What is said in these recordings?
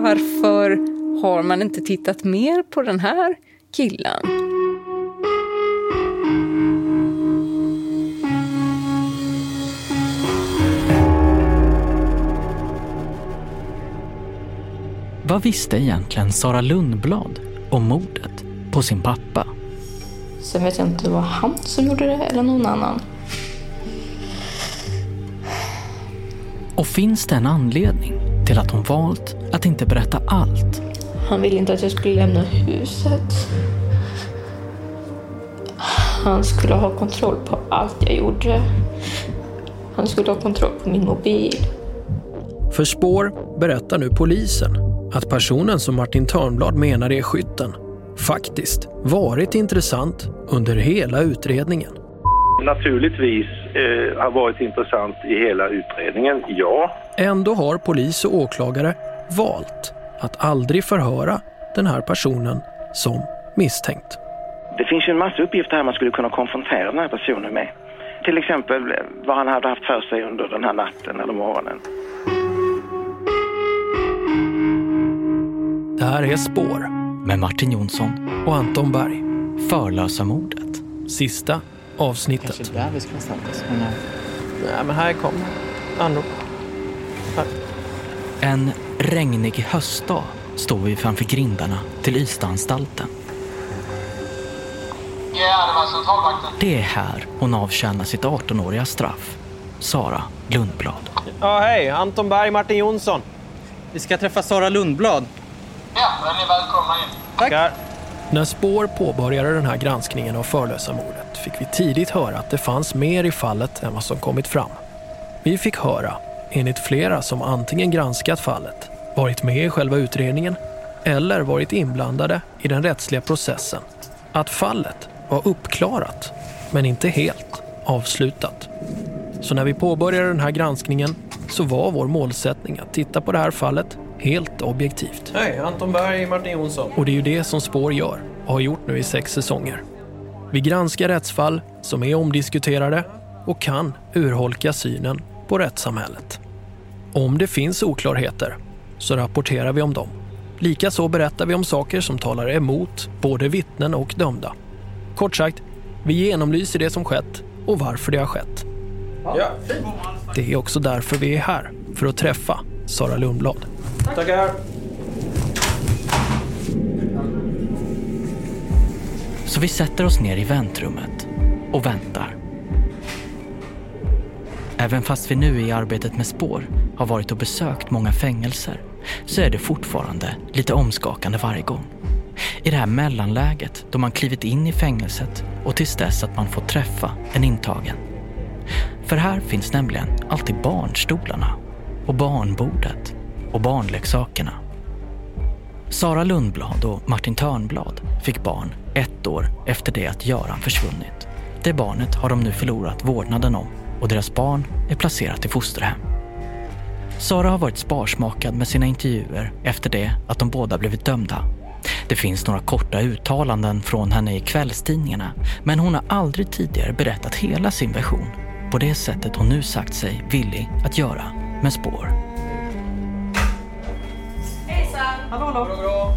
varför har man inte tittat mer på den här killen? Vad visste egentligen Sara Lundblad om mordet på sin pappa? Sen vet jag inte om det var han som gjorde det eller någon annan. Och finns det en anledning till att hon valt att inte berätta allt? Han ville inte att jag skulle lämna huset. Han skulle ha kontroll på allt jag gjorde. Han skulle ha kontroll på min mobil. För spår berättar nu polisen att personen som Martin Törnblad menar är skytten faktiskt varit intressant under hela utredningen. Naturligtvis eh, har varit intressant i hela utredningen, ja. Ändå har polis och åklagare valt att aldrig förhöra den här personen som misstänkt. Det finns ju en massa uppgifter här man skulle kunna konfrontera den här personen med. Till exempel vad han hade haft för sig under den här natten eller morgonen. Det här är Spår Med Martin Jonsson, och Anton Berg. Förlösa mordet. Sista avsnittet. Kanske där vi ska någonstans. Men, eh, Nej, men här kommer anrop. En regnig höstdag står vi framför grindarna till Ystadanstalten. Ja, det är här hon avtjänar sitt 18-åriga straff. Sara Lundblad. Ja, hej. Anton Berg, Martin Jonsson. Vi ska träffa Sara Lundblad. Ja, då är ni välkomna in. Tackar. När Spår påbörjade den här granskningen av förlösamordet fick vi tidigt höra att det fanns mer i fallet än vad som kommit fram. Vi fick höra, enligt flera som antingen granskat fallet, varit med i själva utredningen eller varit inblandade i den rättsliga processen, att fallet var uppklarat men inte helt avslutat. Så när vi påbörjade den här granskningen så var vår målsättning att titta på det här fallet helt objektivt. Hej, Anton Berg, Martin Jonsson. Och det är ju det som Spår gör och har gjort nu i sex säsonger. Vi granskar rättsfall som är omdiskuterade och kan urholka synen på rättssamhället. Om det finns oklarheter så rapporterar vi om dem. Likaså berättar vi om saker som talar emot både vittnen och dömda. Kort sagt, vi genomlyser det som skett och varför det har skett. Ja, fint. Det är också därför vi är här, för att träffa Sara Lundblad. Tackar. Så vi sätter oss ner i väntrummet och väntar. Även fast vi nu i arbetet med spår har varit och besökt många fängelser så är det fortfarande lite omskakande varje gång. I det här mellanläget då man klivit in i fängelset och tills dess att man får träffa en intagen. För här finns nämligen alltid barnstolarna och barnbordet och barnleksakerna. Sara Lundblad och Martin Törnblad fick barn ett år efter det att Göran försvunnit. Det barnet har de nu förlorat vårdnaden om och deras barn är placerat i fosterhem. Sara har varit sparsmakad med sina intervjuer efter det att de båda blivit dömda. Det finns några korta uttalanden från henne i kvällstidningarna men hon har aldrig tidigare berättat hela sin version på det sättet hon nu sagt sig villig att göra med spår. Hejsan! Hallå, hallå.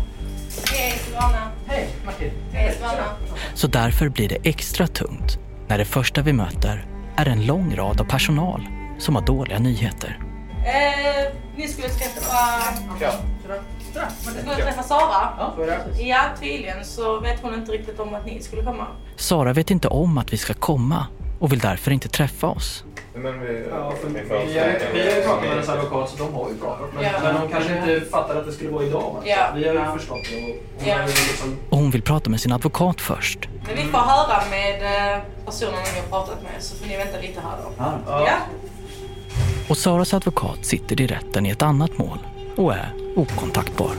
Hej Silvana! Hej, Martin. Hej Silvana! Så därför blir det extra tungt när det första vi möter är en lång rad av personal som har dåliga nyheter. Eh, ni skulle träffa... Ja. Ni skulle träffa Sara? Ja, tydligen så vet hon inte riktigt om att ni skulle komma. Sara vet inte om att vi ska komma och vill därför inte träffa oss. Men vi, ja, för vi, vi, har- vi har ju pratat med hennes advokat så de har ju pratat. Men, Ja. men de kanske inte fattar att det skulle vara idag. Så Vi har ju Ja. förstått det. Och hon ju liksom, Och hon vill prata med sin advokat först. Men vi får höra med eh, personen ni har pratat med så får ni vänta lite här då. Ja. Ja? Och Saras advokat sitter i rätten i ett annat mål och är okontaktbar.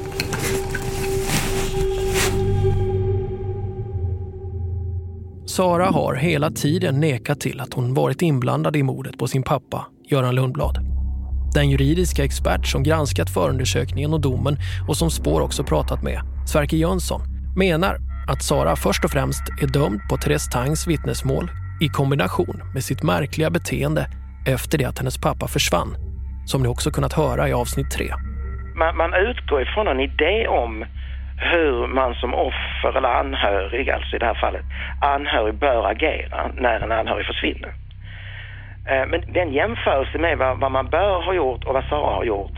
Sara har hela tiden nekat till att hon varit inblandad i mordet på sin pappa, Göran Lundblad. Den juridiska expert som granskat förundersökningen och domen och som Spår också pratat med, Sverker Jönsson, menar att Sara först och främst är dömd på Therese Tangs vittnesmål i kombination med sitt märkliga beteende efter det att hennes pappa försvann, som ni också kunnat höra i avsnitt 3. Man, man utgår ifrån en idé om hur man som offer eller anhörig, alltså i det här fallet anhörig, bör agera när en anhörig försvinner. Eh, men den jämförelse med vad, man bör ha gjort och vad Sara har gjort,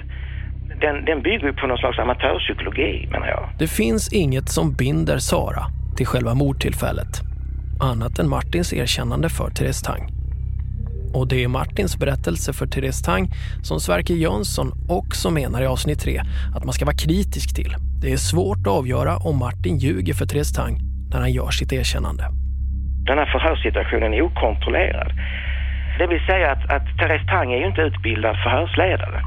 den, den bygger ju på någon slags amatörpsykologi menar jag. Det finns inget som binder Sara till själva mordtillfället, annat än Martins erkännande för Therese Tang. Och det är Martins berättelse för Therese Tang som Sverker Jönsson också menar i avsnitt 3 att man ska vara kritisk till. Det är svårt att avgöra om Martin ljuger för Therese Tang när han gör sitt erkännande. Den här förhörssituationen är okontrollerad. Det vill säga att, att Therese Tang är ju inte utbildad förhörsledare.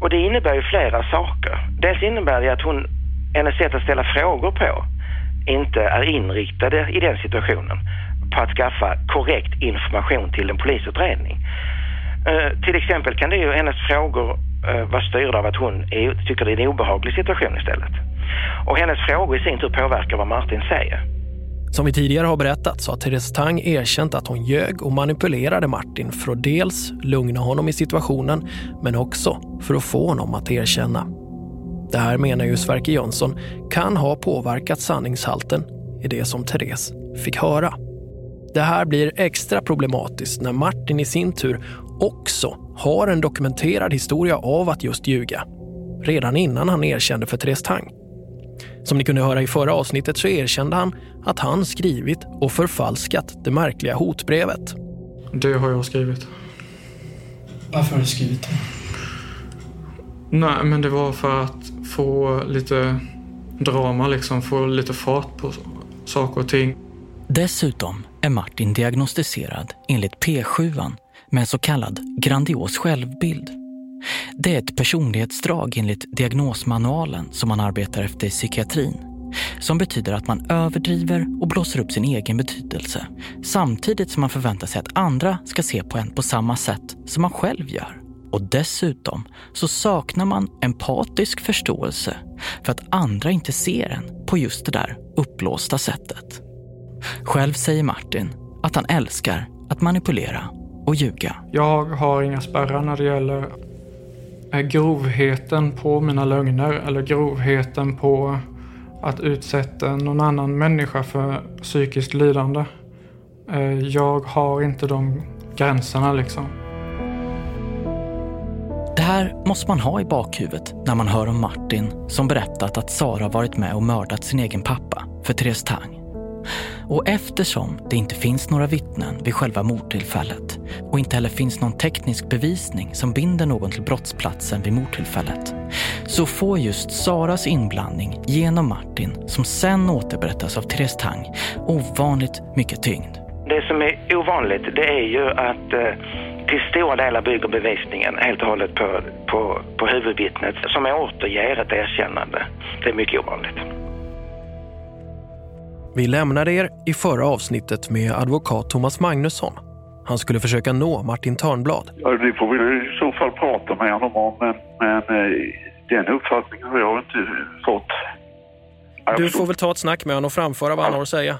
Och det innebär ju flera saker. Dels innebär det att hon, hennes sätt att ställa frågor på inte är inriktade i den situationen på att skaffa korrekt information till en polisutredning. Eh, till exempel kan det ju hennes frågor eh, vara styrda av att hon är, tycker det är en obehaglig situation istället. Och hennes frågor i sin tur påverkar vad Martin säger. Som vi tidigare har berättat så har Therese Tang erkänt att hon ljög och manipulerade Martin för att dels lugna honom i situationen men också för att få honom att erkänna. Det här menar ju Sverker Jönsson kan ha påverkat sanningshalten i det som Therese fick höra. Det här blir extra problematiskt när Martin i sin tur också har en dokumenterad historia av att just ljuga. Redan innan han erkände för Therese Tang. Som ni kunde höra i förra avsnittet så erkände han att han skrivit och förfalskat det märkliga hotbrevet. Det har jag skrivit. Varför har du skrivit det? Nej, men det var för att få lite drama, liksom. Få lite fart på saker och ting. Dessutom är Martin diagnostiserad enligt P7 med en så kallad grandios självbild. Det är ett personlighetsdrag enligt diagnosmanualen som man arbetar efter i psykiatrin. Som betyder att man överdriver och blåser upp sin egen betydelse samtidigt som man förväntar sig att andra ska se på en på samma sätt som man själv gör. Och dessutom så saknar man empatisk förståelse för att andra inte ser en på just det där uppblåsta sättet. Själv säger Martin att han älskar att manipulera och ljuga. Jag har inga spärrar när det gäller eh, grovheten på mina lögner eller grovheten på att utsätta någon annan människa för psykiskt lidande. Eh, Jag har inte de gränserna liksom. Det här måste man ha i bakhuvudet när man hör om Martin som berättat att Sara varit med och mördat sin egen pappa för Therese Tang. Och eftersom det inte finns några vittnen vid själva mordtillfället och inte heller finns någon teknisk bevisning som binder någon till brottsplatsen vid mordtillfället så får just Saras inblandning genom Martin, som sen återberättas av Therese Tang, ovanligt mycket tyngd. Det som är ovanligt det är ju att eh, till stora delar bygger bevisningen helt och hållet på, på, på huvudvittnet som återger ett erkännande. Det är mycket ovanligt. Vi lämnade er i förra avsnittet med advokat Thomas Magnusson. Han skulle försöka nå Martin Törnblad. Ja, det får vi i så fall prata med honom om, men, men eh, den uppfattningen har jag inte fått. Du får väl ta ett snack med honom och framföra vad han har att säga.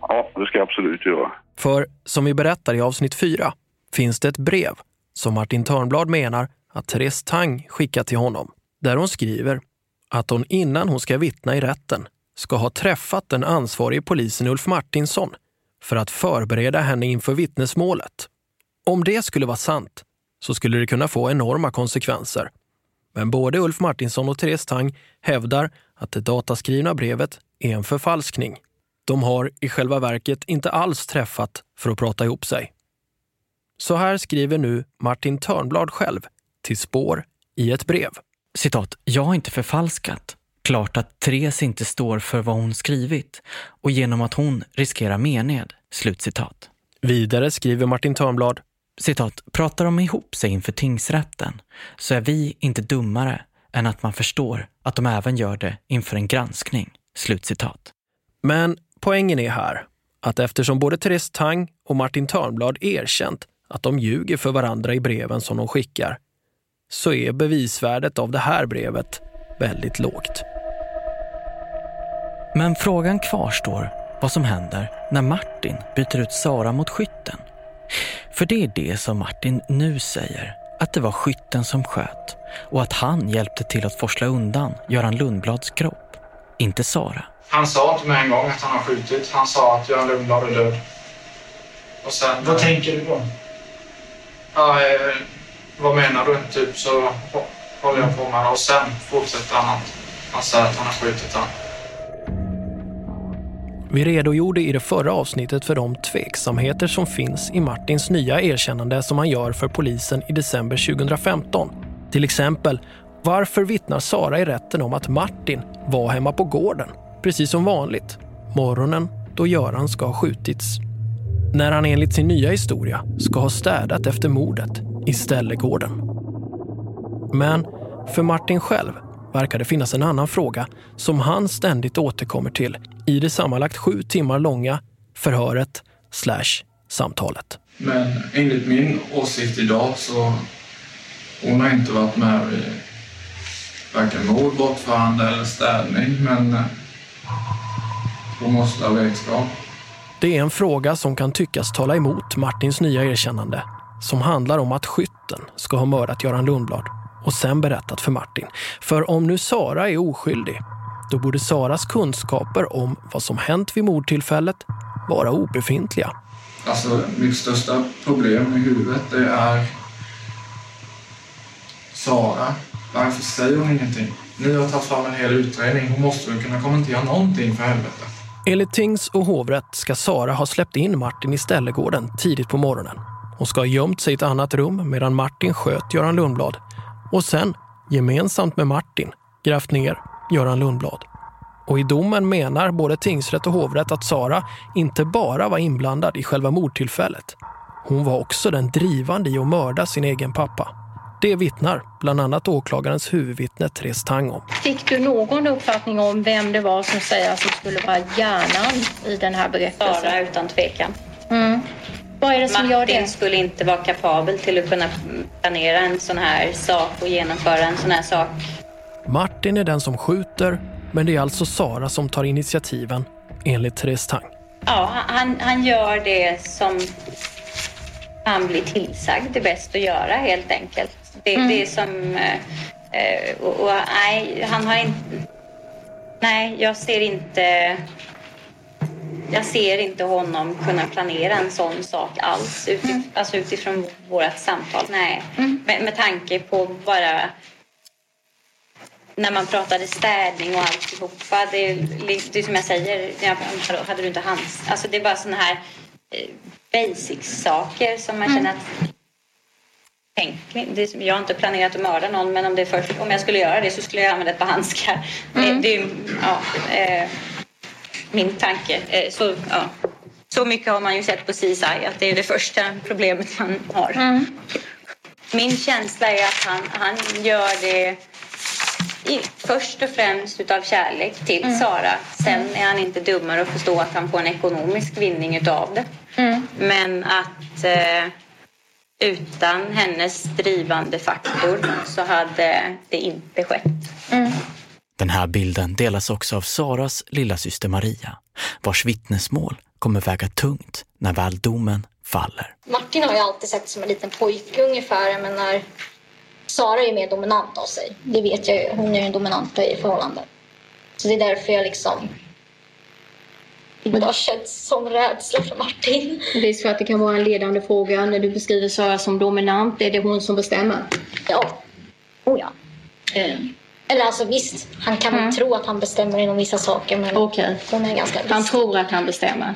Ja, det ska jag absolut göra. För som vi berättar i avsnitt 4 finns det ett brev som Martin Törnblad menar att Therese Tang skickat till honom. Där hon skriver att hon innan hon ska vittna i rätten ska ha träffat den ansvarige polisen Ulf Martinsson för att förbereda henne inför vittnesmålet. Om det skulle vara sant så skulle det kunna få enorma konsekvenser. Men både Ulf Martinsson och Therese Tang hävdar att det dataskrivna brevet är en förfalskning. De har i själva verket inte alls träffat för att prata ihop sig. Så här skriver nu Martin Törnblad själv till spår i ett brev. Citat, jag har inte förfalskat. Klart att Therese inte står för vad hon skrivit och genom att hon riskerar mened. Slutcitat. Vidare skriver Martin Törnblad. Citat, pratar de ihop sig inför tingsrätten så är vi inte dummare än att man förstår att de även gör det inför en granskning. Slutcitat. Men poängen är här att eftersom både Therese Tang och Martin Törnblad erkänt att de ljuger för varandra i breven som de skickar så är bevisvärdet av det här brevet väldigt lågt. Men frågan kvarstår vad som händer när Martin byter ut Sara mot skytten. För det är det som Martin nu säger att det var skytten som sköt och att han hjälpte till att forsla undan Göran Lundblads kropp, inte Sara. Han sa inte med en gång att han har skjutit. Han sa att Göran Lundblad är död. Och sen... Vad tänker du då? Ja, eh, vad menar du? Typ så håller jag på med och sen fortsätter han att han säger att han har skjutit han. Vi redogjorde i det förra avsnittet för de tveksamheter som finns i Martins nya erkännande som han gör för polisen i december 2015. Till exempel, varför vittnar Sara i rätten om att Martin var hemma på gården, precis som vanligt, morgonen då Göran ska ha skjutits. När han enligt sin nya historia ska ha städat efter mordet i Ställegården. Men för Martin själv verkar det finnas en annan fråga som han ständigt återkommer till i det sammanlagt sju timmar långa förhöret slash samtalet. Men enligt min åsikt idag så hon har inte varit med i varken mord, bortförande eller städning men eh, hon måste ha vetskap. Det är en fråga som kan tyckas tala emot Martins nya erkännande som handlar om att skytten ska ha mördat Göran Lundblad och sen berättat för Martin. För om nu Sara är oskyldig, då borde Saras kunskaper om vad som hänt vid mordtillfället vara obefintliga. Alltså mitt största problem i huvudet det är Sara. Varför säger hon ingenting? Ni har tagit fram en hel utredning. Hon måste väl kunna kommentera någonting för helvete. Enligt tings och hovrätt ska Sara ha släppt in Martin i Ställegården tidigt på morgonen. Hon ska ha gömt sig i ett annat rum medan Martin sköt Göran Lundblad och sen, gemensamt med Martin, grävt ner Göran Lundblad. Och i domen menar både tingsrätt och hovrätt att Sara inte bara var inblandad i själva mordtillfället. Hon var också den drivande i att mörda sin egen pappa. Det vittnar bland annat åklagarens huvudvittne Therese Tang om. Fick du någon uppfattning om vem det var som säger som skulle vara hjärnan i den här berättelsen? Sara utan tvekan. Mm. Vad är det som Martin gör det? skulle inte vara kapabel till att kunna planera en sån här sak och genomföra en sån här sak. Martin är den som skjuter, men det är alltså Sara som tar initiativen, enligt Therese Tang. Ja, han, han gör det som han blir tillsagd är bäst att göra helt enkelt. Det, Mm. det är som... eh, eh, och, och, nej, han har inte... Nej, jag ser inte... Jag ser inte honom kunna planera en sån sak alls utif, alltså utifrån vårt samtal. Nej, med, med tanke på bara när man pratade städning och alltihopa. Det det är som jag säger, jag, hade du inte hans... Alltså det är bara såna här eh, basic-saker som man känner att det, jag har inte planerat att mörda någon men om, det först, om jag skulle göra det så skulle jag använda ett par handskar. Eh, Det är ju ja, eh, min tanke. Eh, så, ja. så mycket har man ju sett på CSI att det är det första problemet man har. Min känsla är att han, han gör det i, först och främst utav kärlek till Mm. Sara. Sen är han inte dummare och förstår att han får en ekonomisk vinning utav det. Mm. Men att eh, utan hennes drivande faktor så hade det inte skett. Den här bilden delas också av Saras lilla syster Maria, vars vittnesmål kommer väga tungt när väl domen faller. Martin har ju alltid sett som en liten pojke ungefär. Jag menar, Sara är ju mer dominant av sig. Det vet jag ju. Hon är ju en dominanta i förhållandet. Så det är därför jag liksom... Det har känts som rädsla för Martin. Det är så att det kan vara en ledande fråga när du beskriver Sara som dominant. Är det hon som bestämmer? Ja. Oh ja. Eller alltså visst, han kan väl tro att han bestämmer inom vissa saker men Okej. hon är ganska Han viss. tror att han bestämmer.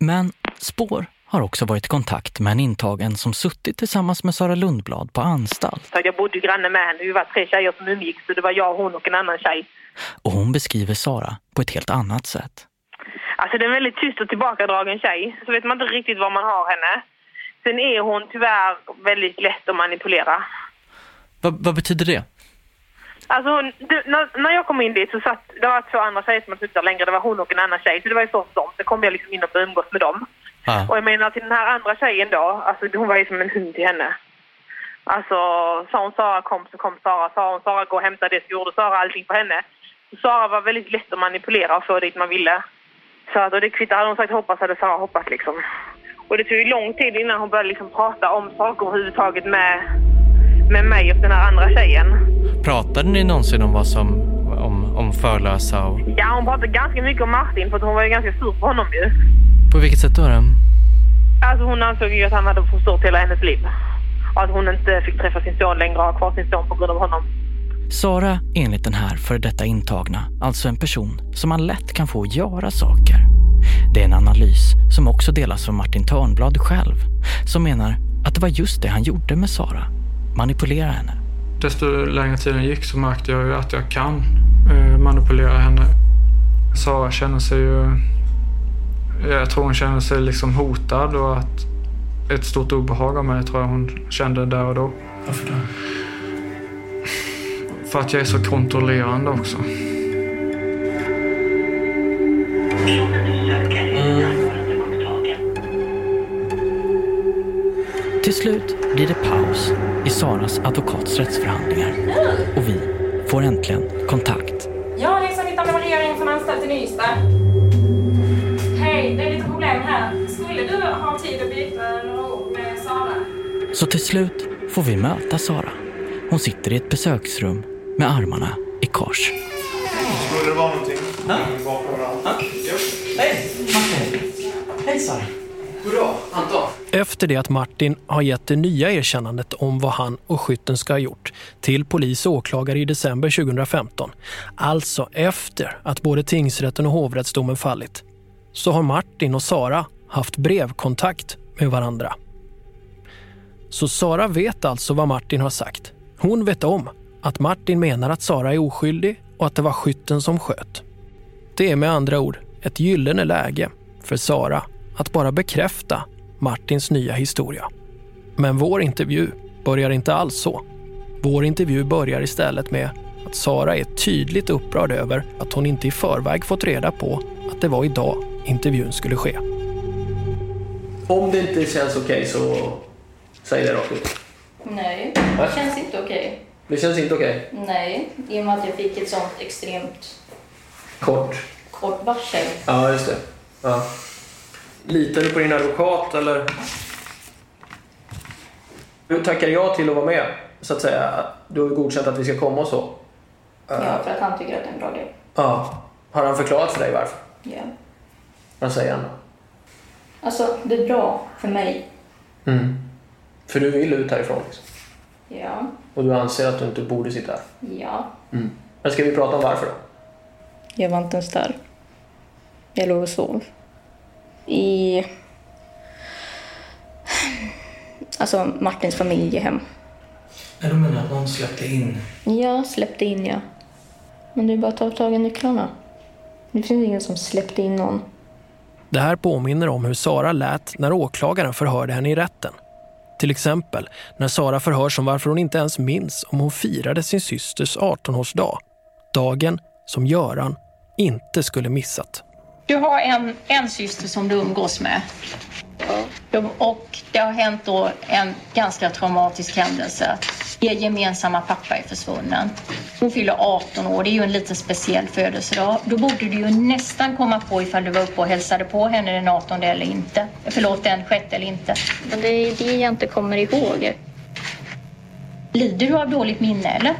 Men Spår har också varit i kontakt med en intagen som suttit tillsammans med Sara Lundblad på anstalt. Jag bodde ju granne med henne. Vi var tre tjejer som umgicks. Så det var jag, hon och en annan tjej. Och hon beskriver Sara på ett helt annat sätt. Alltså det är en väldigt tyst och tillbakadragen tjej. Så vet man inte riktigt var man har henne. Sen är hon tyvärr väldigt lätt att manipulera. Va, vad betyder det? Alltså hon, du, när, när jag kom in dit så satt det var två andra tjejer som hade suttit där längre. Det var hon och en annan tjej. Så det var ju så som dem. Sen kom jag liksom in och umgås med dem. Ah. Och jag menar till den här andra tjejen då, alltså hon var ju som en hund till henne. Alltså sa hon Sara kom så kom Sara. Sa hon Sara gå och hämta det så gjorde Sara allting på henne. Så Sara var väldigt lätt att manipulera och få dit man ville. Så att, och det kvittar, hade hon sagt hoppas hade Sara hoppat liksom. Och det tog ju lång tid innan hon började liksom prata om saker överhuvudtaget med, med mig och den här andra tjejen. Pratade ni någonsin om vad som, om, om förlösa och... Ja, hon pratade ganska mycket om Martin för att hon var ju ganska sur på honom ju. På vilket sätt då? då? Alltså hon ansåg ju att han hade förstört hela hennes liv. Och att hon inte fick träffa sin son längre och ha kvar sin son på grund av honom. Sara, enligt den här för detta intagna, alltså en person som man lätt kan få göra saker. Det är en analys som också delas av Martin Törnblad själv, som menar att det var just det han gjorde med Sara. Manipulera henne. Desto längre tiden gick så märkte jag ju att jag kan eh, manipulera henne. Sara känner sig ju... Jag tror hon känner sig liksom hotad och att ett stort obehag av mig tror jag hon kände där och då. Varför då? För att jag är så kontrollerande också. Till slut blir det paus i Saras advokats rättsförhandlingar och vi får äntligen kontakt. Ja, det är Sanita Memorering från anstalt i Nystad. Hej, det är lite problem här. Skulle du ha tid att byta några ord med Sara? Så till slut får vi möta Sara. Hon sitter i ett besöksrum med armarna i kors. Efter det att Martin har gett det nya erkännandet om vad han och skytten ska ha gjort till polis och åklagare i december 2015, alltså efter att både tingsrätten och hovrättsdomen fallit, så har Martin och Sara haft brevkontakt med varandra. Så Sara vet alltså vad Martin har sagt. Hon vet om att Martin menar att Sara är oskyldig och att det var skytten som sköt. Det är med andra ord ett gyllene läge för Sara att bara bekräfta Martins nya historia. Men vår intervju börjar inte alls så. Vår intervju börjar istället med att Sara är tydligt upprörd över att hon inte i förväg fått reda på att det var idag intervjun skulle ske. Om det inte känns okej så säg det rakt ut. Nej, det känns inte okej. Det känns inte okej. Nej, i och med att jag fick ett sånt extremt Kort. kort varsel. Ja, just det. Ja. Litar du på din advokat eller? Du tackar ja till att vara med, så att säga. Du har ju godkänt att vi ska komma och så. Ja, för att han tycker att det är en bra idé. Ja. Har han förklarat för dig varför? Ja. Vad säger han? Alltså, det är bra för mig. Mm. För du vill ut härifrån liksom. Ja. Och du anser att du inte borde sitta här. Ja. Mm. Men ska vi prata om varför då? Jag var inte ens där. Jag låg och sov. I... Alltså Martins familjehem. Du menar att någon släppte in? Ja, släppte in ja. Men det är bara att ta tag i nycklarna. Det finns ingen som släppte in någon. Det här påminner om hur Sara lät när åklagaren förhörde henne i rätten. Till exempel när Sara förhörs om varför hon inte ens minns om hon firade sin systers 18-årsdag. Dagen som Göran inte skulle missat. Du har en, en syster som du umgås med. Ja. Och det har hänt då en ganska traumatisk händelse. Er gemensamma pappa är försvunnen. Hon fyller 18 år. Det är ju en lite speciell födelsedag. Då borde du ju nästan komma på ifall du var uppe och hälsade på henne den 18 eller inte. Förlåt, den 6 eller inte. Men det är det jag inte kommer ihåg. Lider du av dåligt minne eller?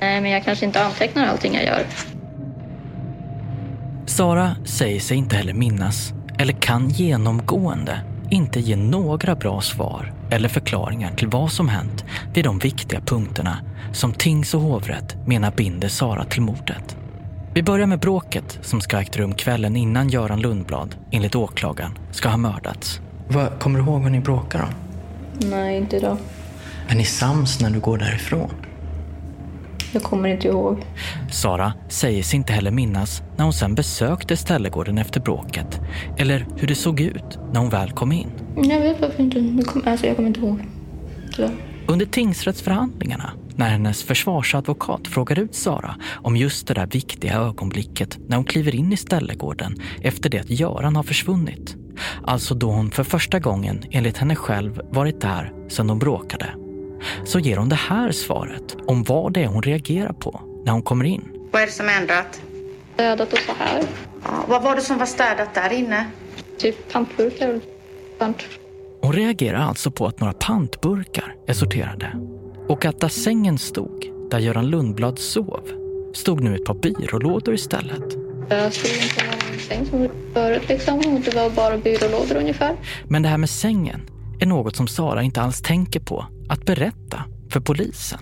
Nej, men jag kanske inte antecknar allting jag gör. Sara säger sig inte heller minnas, eller kan genomgående inte ge några bra svar eller förklaringar till vad som hänt vid de viktiga punkterna som tings och hovrätt menar binder Sara till mordet. Vi börjar med bråket som ska ha ägt rum kvällen innan Göran Lundblad, enligt åklagaren, ska ha mördats. Vad, kommer du ihåg vad ni bråkar om? Nej, inte idag. Är ni sams när du går därifrån? Jag kommer inte ihåg. Sara säger sig inte heller minnas när hon sen besökte ställegården efter bråket eller hur det såg ut när hon väl kom in. Jag vet varför inte. Jag kommer, alltså, jag kommer inte ihåg. Tyvärr. Under tingsrättsförhandlingarna, när hennes försvarsadvokat frågar ut Sara om just det där viktiga ögonblicket när hon kliver in i ställegården efter det att Göran har försvunnit. Alltså då hon för första gången, enligt henne själv, varit där sedan de bråkade. Så ger hon det här svaret om vad det är hon reagerar på när hon kommer in. Vad är det som är ändrat? Städat och så här. Ja, vad var det som var städat där inne? Typ pantburkar. Pant. Hon reagerar alltså på att några pantburkar är sorterade och att där sängen stod, där Göran Lundblad sov, stod nu ett par byrålådor istället. Jag skulle inte en säng som förut liksom. Och det var bara byrålådor ungefär. Men det här med sängen är något som Sara inte alls tänker på att berätta för polisen.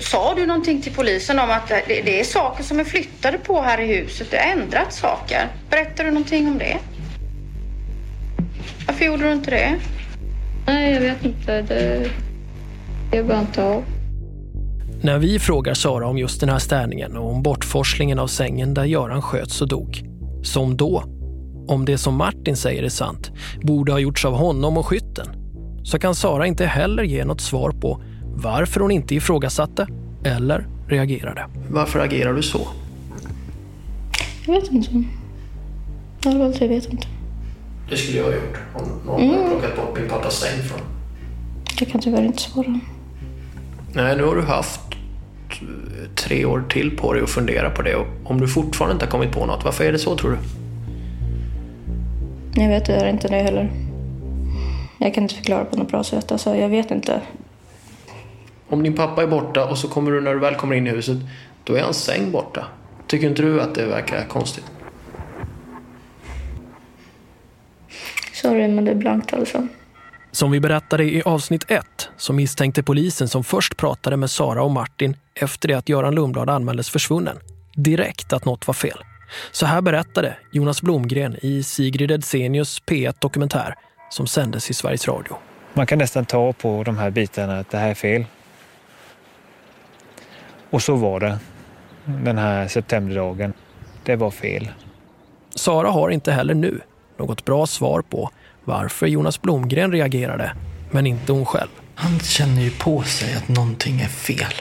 Sa du någonting till polisen om att det, det är saker som är flyttade på här i huset? Det har ändrats saker. Berättar du någonting om det? Varför gjorde du inte det? Nej, jag vet inte. Det... Jag bara inte av. När vi frågar Sara om just den här städningen och om bortforslingen av sängen där Göran sköts och dog, som då, om det som Martin säger är sant, borde ha gjorts av honom och skytten, så kan Sara inte heller ge något svar på varför hon inte ifrågasatte eller reagerade. Varför agerar du så? Jag vet inte. Allvarligt, jag vet inte. Det skulle jag ha gjort om någon Mm. hade plockat bort min pappas säng från. Jag kan tyvärr inte svara. Nej, nu har du haft tre år till på dig att fundera på det och om du fortfarande inte har kommit på något, varför är det så tror du? Jag vet tyvärr inte det heller. Jag kan inte förklara på något bra sätt. Alltså, jag vet inte. Om din pappa är borta och så kommer du när du väl kommer in i huset, då är hans säng borta. Tycker inte du att det verkar konstigt? Sorry, men det är blankt alltså. Som vi berättade i avsnitt ett så misstänkte polisen som först pratade med Sara och Martin efter det att Göran Lundblad anmäldes försvunnen direkt att något var fel. Så här berättade Jonas Blomgren i Sigrid Edsenius P1-dokumentär som sändes i Sveriges Radio. Man kan nästan ta på de här bitarna att det här är fel. Och så var det den här septemberdagen. Det var fel. Sara har inte heller nu något bra svar på varför Jonas Blomgren reagerade, men inte hon själv. Han känner ju på sig att någonting är fel.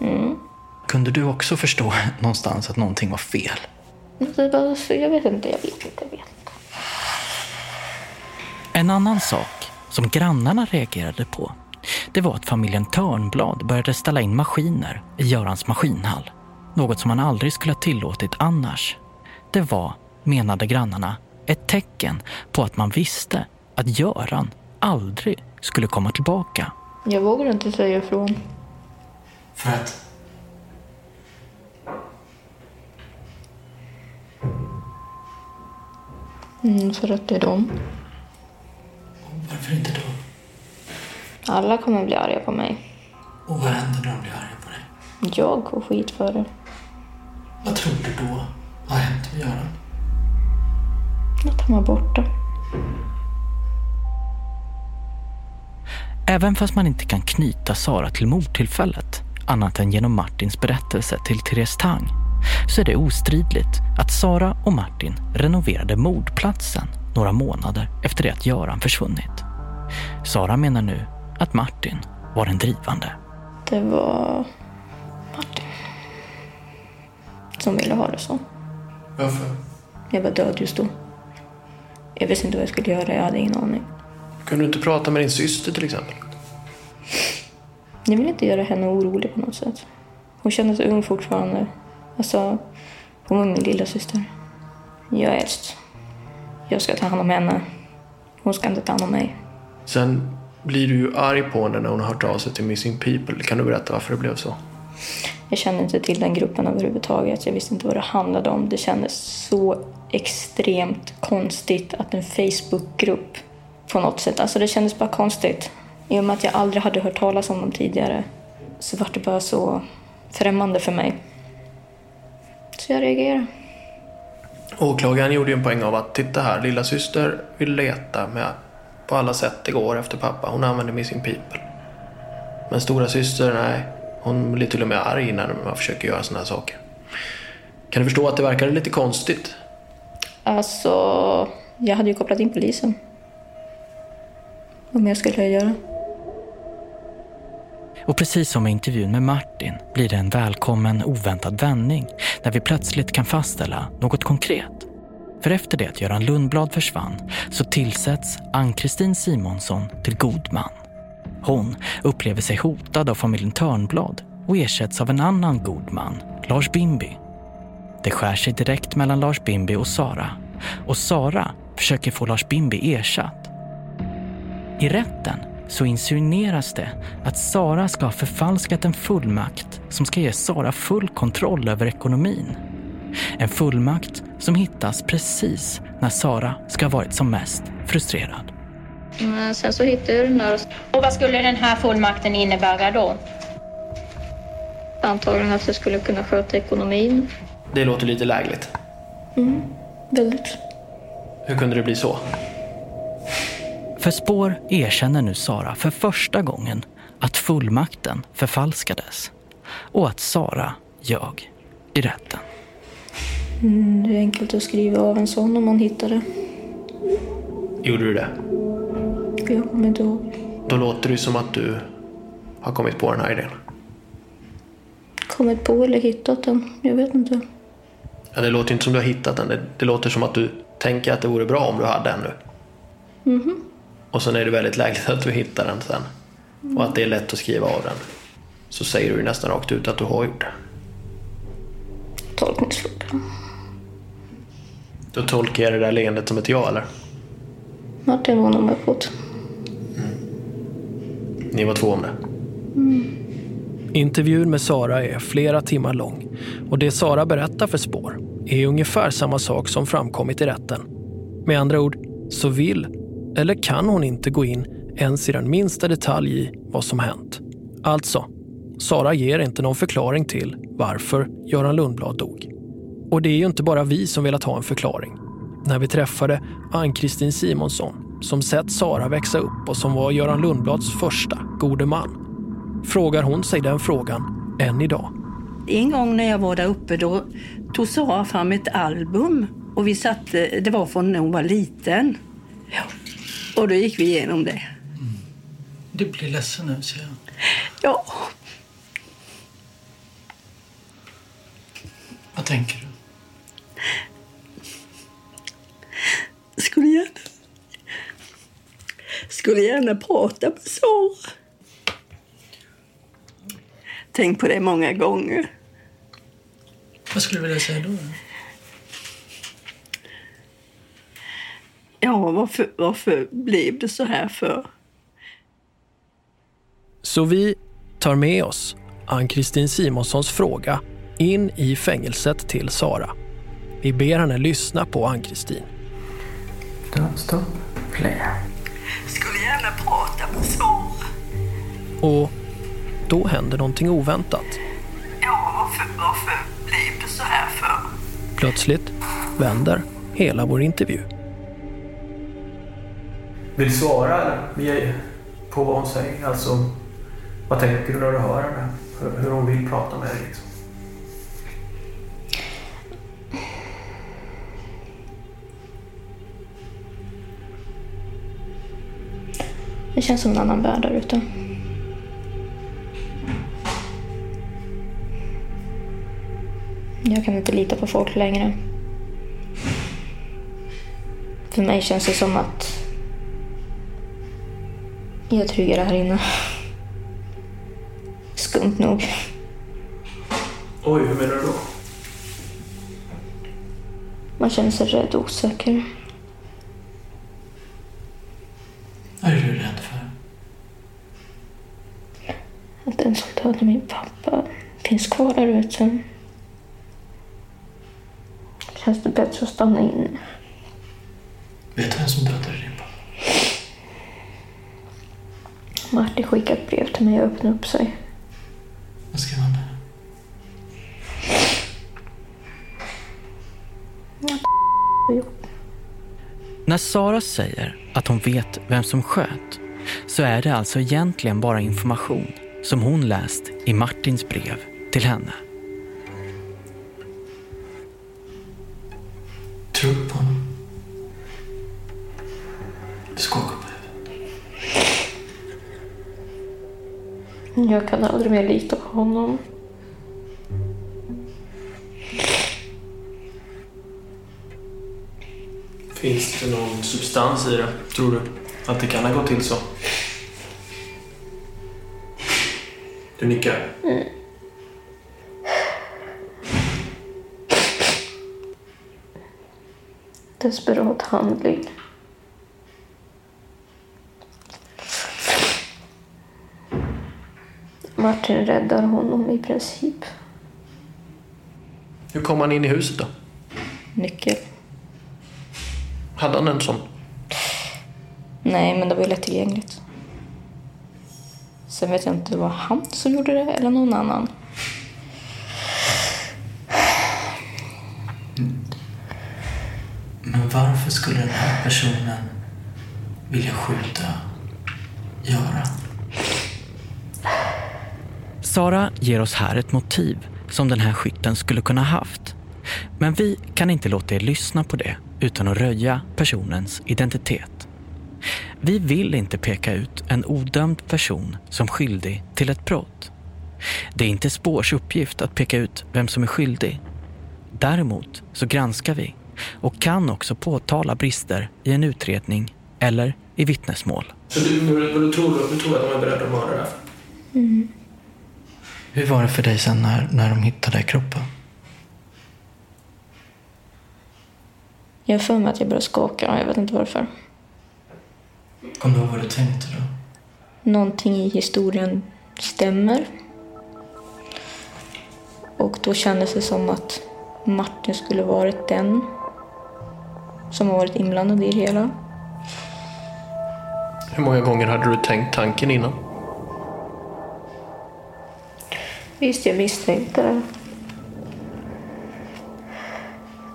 Mm. Kunde du också förstå någonstans att någonting var fel? Det var, så jag vet inte, jag vet inte. Jag vet. En annan sak som grannarna reagerade på det var att familjen Törnblad började ställa in maskiner i Görans maskinhall. Något som man aldrig skulle ha tillåtit annars. Det var, menade grannarna, ett tecken på att man visste att Göran aldrig skulle komma tillbaka. Jag vågar inte säga ifrån. För att? Mm, för att det är dem. Varför inte då? Alla kommer bli arga på mig. Och vad händer när de blir arga på dig? Jag får skit för det. Vad tror du då har hänt med Göran? Att han var borta. Även fast man inte kan knyta Sara till mordtillfället annat än genom Martins berättelse till Therese Tang så är det ostridligt att Sara och Martin renoverade mordplatsen några månader efter det att Göran försvunnit. Sara menar nu att Martin var den drivande. Det var Martin som ville ha det så. Varför? Jag var död just då. Jag visste inte vad jag skulle göra, jag hade ingen aning. Kunde du inte prata med din syster till exempel? Jag ville inte göra henne orolig på något sätt. Hon kändes ung fortfarande. Alltså, hon var min lilla syster. Jag är äldst. Jag ska ta hand om henne. Hon ska inte ta hand om mig. Sen blir du ju arg på henne när hon har hört av sig till Missing People. Kan du berätta varför det blev så? Jag kände inte till den gruppen överhuvudtaget. Jag visste inte vad det handlade om. Det kändes så extremt konstigt att en Facebookgrupp på något sätt, alltså det kändes bara konstigt. I och med att jag aldrig hade hört talas om dem tidigare så var det bara så främmande för mig. Så jag reagerade. Åklagaren gjorde ju en poäng av att titta här, lilla syster vill leta med på alla sätt det går efter pappa. Hon använder Missing People. Men stora syster, nej. Hon blir till och med arg när man försöker göra sådana här saker. Kan du förstå att det verkade lite konstigt? Alltså, jag hade ju kopplat in polisen. Vad mer skulle jag göra? Och precis som i intervjun med Martin blir det en välkommen oväntad vändning när vi plötsligt kan fastställa något konkret. För efter det att Göran Lundblad försvann så tillsätts Ann-Kristin Simonsson till god man. Hon upplever sig hotad av familjen Törnblad och ersätts av en annan god man, Lars Bimby. Det skär sig direkt mellan Lars Bimby och Sara och Sara försöker få Lars Bimby ersatt. I rätten så insinueras det att Sara ska ha förfalskat en fullmakt som ska ge Sara full kontroll över ekonomin. En fullmakt som hittas precis när Sara ska ha varit som mest frustrerad. Men sen så hittade jag den där. Och vad skulle den här fullmakten innebära då? Antagligen att jag skulle kunna sköta ekonomin. Det låter lite lägligt. Mm, väldigt. Hur kunde det bli så? För spår erkänner nu Sara för första gången att fullmakten förfalskades och att Sara ljög i rätten. Mm, det är enkelt att skriva av en sån om man hittar det. Gjorde du det? Jag kommer inte ihåg. Då låter det som att du har kommit på den här idén. Kommit på eller hittat den. Jag vet inte. Ja, det låter inte som du har hittat den. Det, det låter som att du tänker att det vore bra om du hade den nu. Mhm. Och sen är det väldigt lägligt att du hittar den sen. Och att det är lätt att skriva av den. Så säger du ju nästan rakt ut att du har gjort det. Tolkningsfråga. Då tolkar jag det där leendet som ett ja, eller? Martin var nog med på det. Ni var två om det. Intervjun med Sara är flera timmar lång och det Sara berättar för Spår är ungefär samma sak som framkommit i rätten. Med andra ord så vill eller kan hon inte gå in ens i den minsta detalj i vad som hänt. Alltså, Sara ger inte någon förklaring till varför Göran Lundblad dog. Och det är ju inte bara vi som velat ha en förklaring. När vi träffade Ann-Kristin Simonsson som sett Sara växa upp och som var Göran Lundblads första gode man frågar hon sig den frågan än idag. En gång när jag var där uppe då tog Sara fram ett album och vi satte, det var från när hon var liten. Ja. Och då gick vi igenom det. Du blir ledsen nu, ser jag. Ja, Vad tänker du? skulle gärna, skulle gärna prata med Sara. Tänk på det många gånger. Vad skulle du vilja säga då? Ja, varför, varför blev det så här för? Så vi tar med oss Ann-Kristin Simonssons fråga in i fängelset till Sara. Vi ber henne lyssna på Ann-Kristin. Stopp, play. Skulle gärna prata med Sara. Och då händer någonting oväntat. Ja, varför, varför blev det så här för? Plötsligt vänder hela vår intervju. Vill du svara på vad hon säger? Alltså, vad tänker du när du hör henne? Hur, hur hon vill prata med dig liksom? Det känns som en annan värld där ute. Jag kan inte lita på folk längre. För mig känns det som att jag är tryggare här inne. Skumt nog. Oj, hur menar du då? Man känner sig rädd och osäker. Vad är du rädd för? Att den som dödade min pappa finns kvar där ute. Känns det bättre att stanna inne? Vet du vem som dödade din pappa? Martin skickade ett brev till mig och öppnade upp sig. Vad skrev han? När Sara säger att hon vet vem som sköt så är det alltså egentligen bara information som hon läst i Martins brev till henne. Tror du på honom? Du skakar på Jag kan aldrig mer lita på honom. Finns det någon substans i det, tror du? Att det kan ha gått till så? Du nickar? Mm. Desperat handling. Martin räddar honom i princip. Hur kom han in i huset då? Nyckel. Hade han en sån? Nej, men det var ju lättillgängligt. Sen vet jag inte om det var han som gjorde det eller någon annan. Men varför skulle den här personen vilja skjuta Göran? Sara ger oss här ett motiv som den här skytten skulle kunna haft. Men vi kan inte låta er lyssna på det utan att röja personens identitet. Vi vill inte peka ut en odömd person som skyldig till ett brott. Det är inte Spårs uppgift att peka ut vem som är skyldig. Däremot så granskar vi och kan också påtala brister i en utredning eller i vittnesmål. Så du, du, du, tror, du tror att de är beredda att mörda dig? Mm. Hur var det för dig sen när, när de hittade kroppen? Jag har för mig att jag började skaka. Jag vet inte varför. Kommer du ihåg vad du tänkte då? Någonting i historien stämmer. Och då kändes det som att Martin skulle varit den som har varit inblandad i det hela. Hur många gånger hade du tänkt tanken innan? Visst, jag misstänkte det.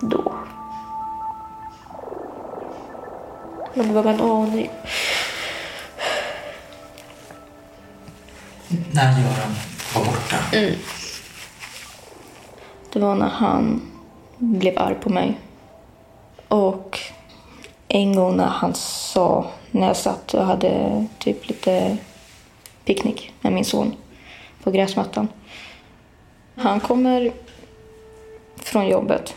Då. Men det var bara en aning. När Göran var borta? Mm. Det var när han blev arg på mig. Och en gång när han sa, när jag satt och hade typ lite picknick med min son på gräsmattan. Han kommer från jobbet.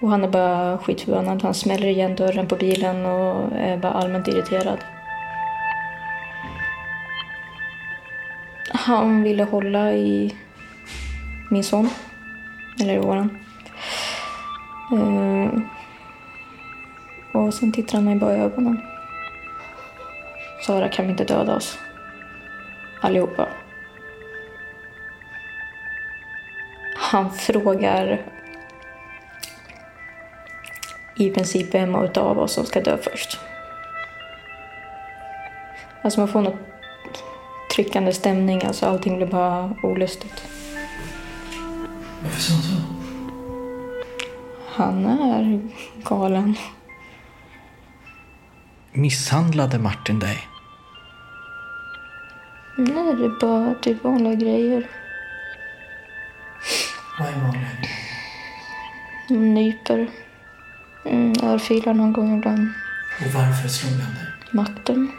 Och han är bara skitförbannad. Han smäller igen dörren på bilen och är bara allmänt irriterad. Han ville hålla i min son. Eller våran. Eh, och sen tittar han mig bara i ögonen. Sara, kan vi inte döda oss? Allihopa. Han frågar i princip vem av oss som ska dö först. Alltså man får något tryckande stämning, alltså allting blir bara olustigt. Varför sa han så? Han är galen. Misshandlade Martin dig? Nej, det är bara typ vanliga grejer. Vad är vanliga Nyper. Mm, örfilar någon gång ibland. Och varför slog han dig? Makten.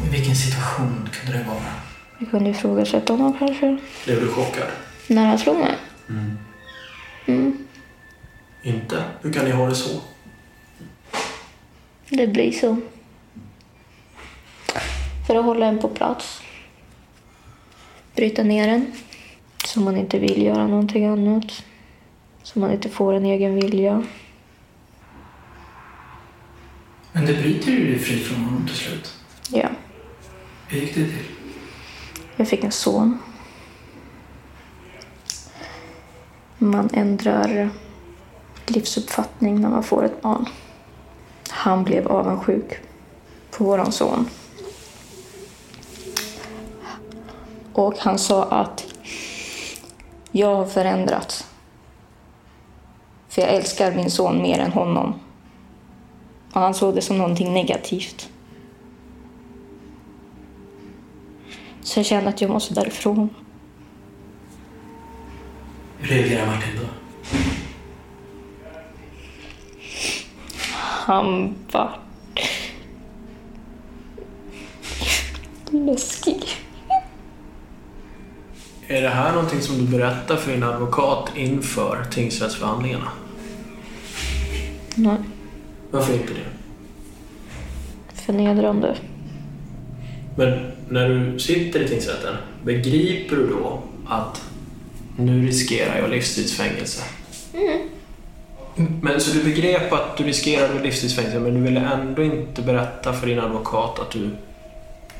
Och I vilken situation kunde det vara? Jag kunde ifrågasätta honom kanske. Blev du chockad? När han slog mig. Mm. Mm. Inte? Hur kan ni ha det så? Det blir så. För att hålla en på plats. Bryta ner en. Så man inte vill göra någonting annat. Så man inte får en egen vilja. Men det bryter du dig fri från honom till slut. Ja. Hur gick det till? Jag fick en son. Man ändrar livsuppfattning när man får ett barn. Han blev avundsjuk på våran son. Och han sa att jag har förändrats. För jag älskar min son mer än honom. Och han såg det som någonting negativt. Så jag kände att jag måste därifrån. Hur reagerar Martin då? Han var läskig. Är det här någonting som du berättar för din advokat inför tingsrättsförhandlingarna? Nej, Varför inte det? förnedrande. Men när du sitter i tingsrätten, begriper du då att nu riskerar jag livstidsfängelse? Mm. Men så du begrep att du riskerade livstidsfängelse men du ville ändå inte berätta för din advokat att du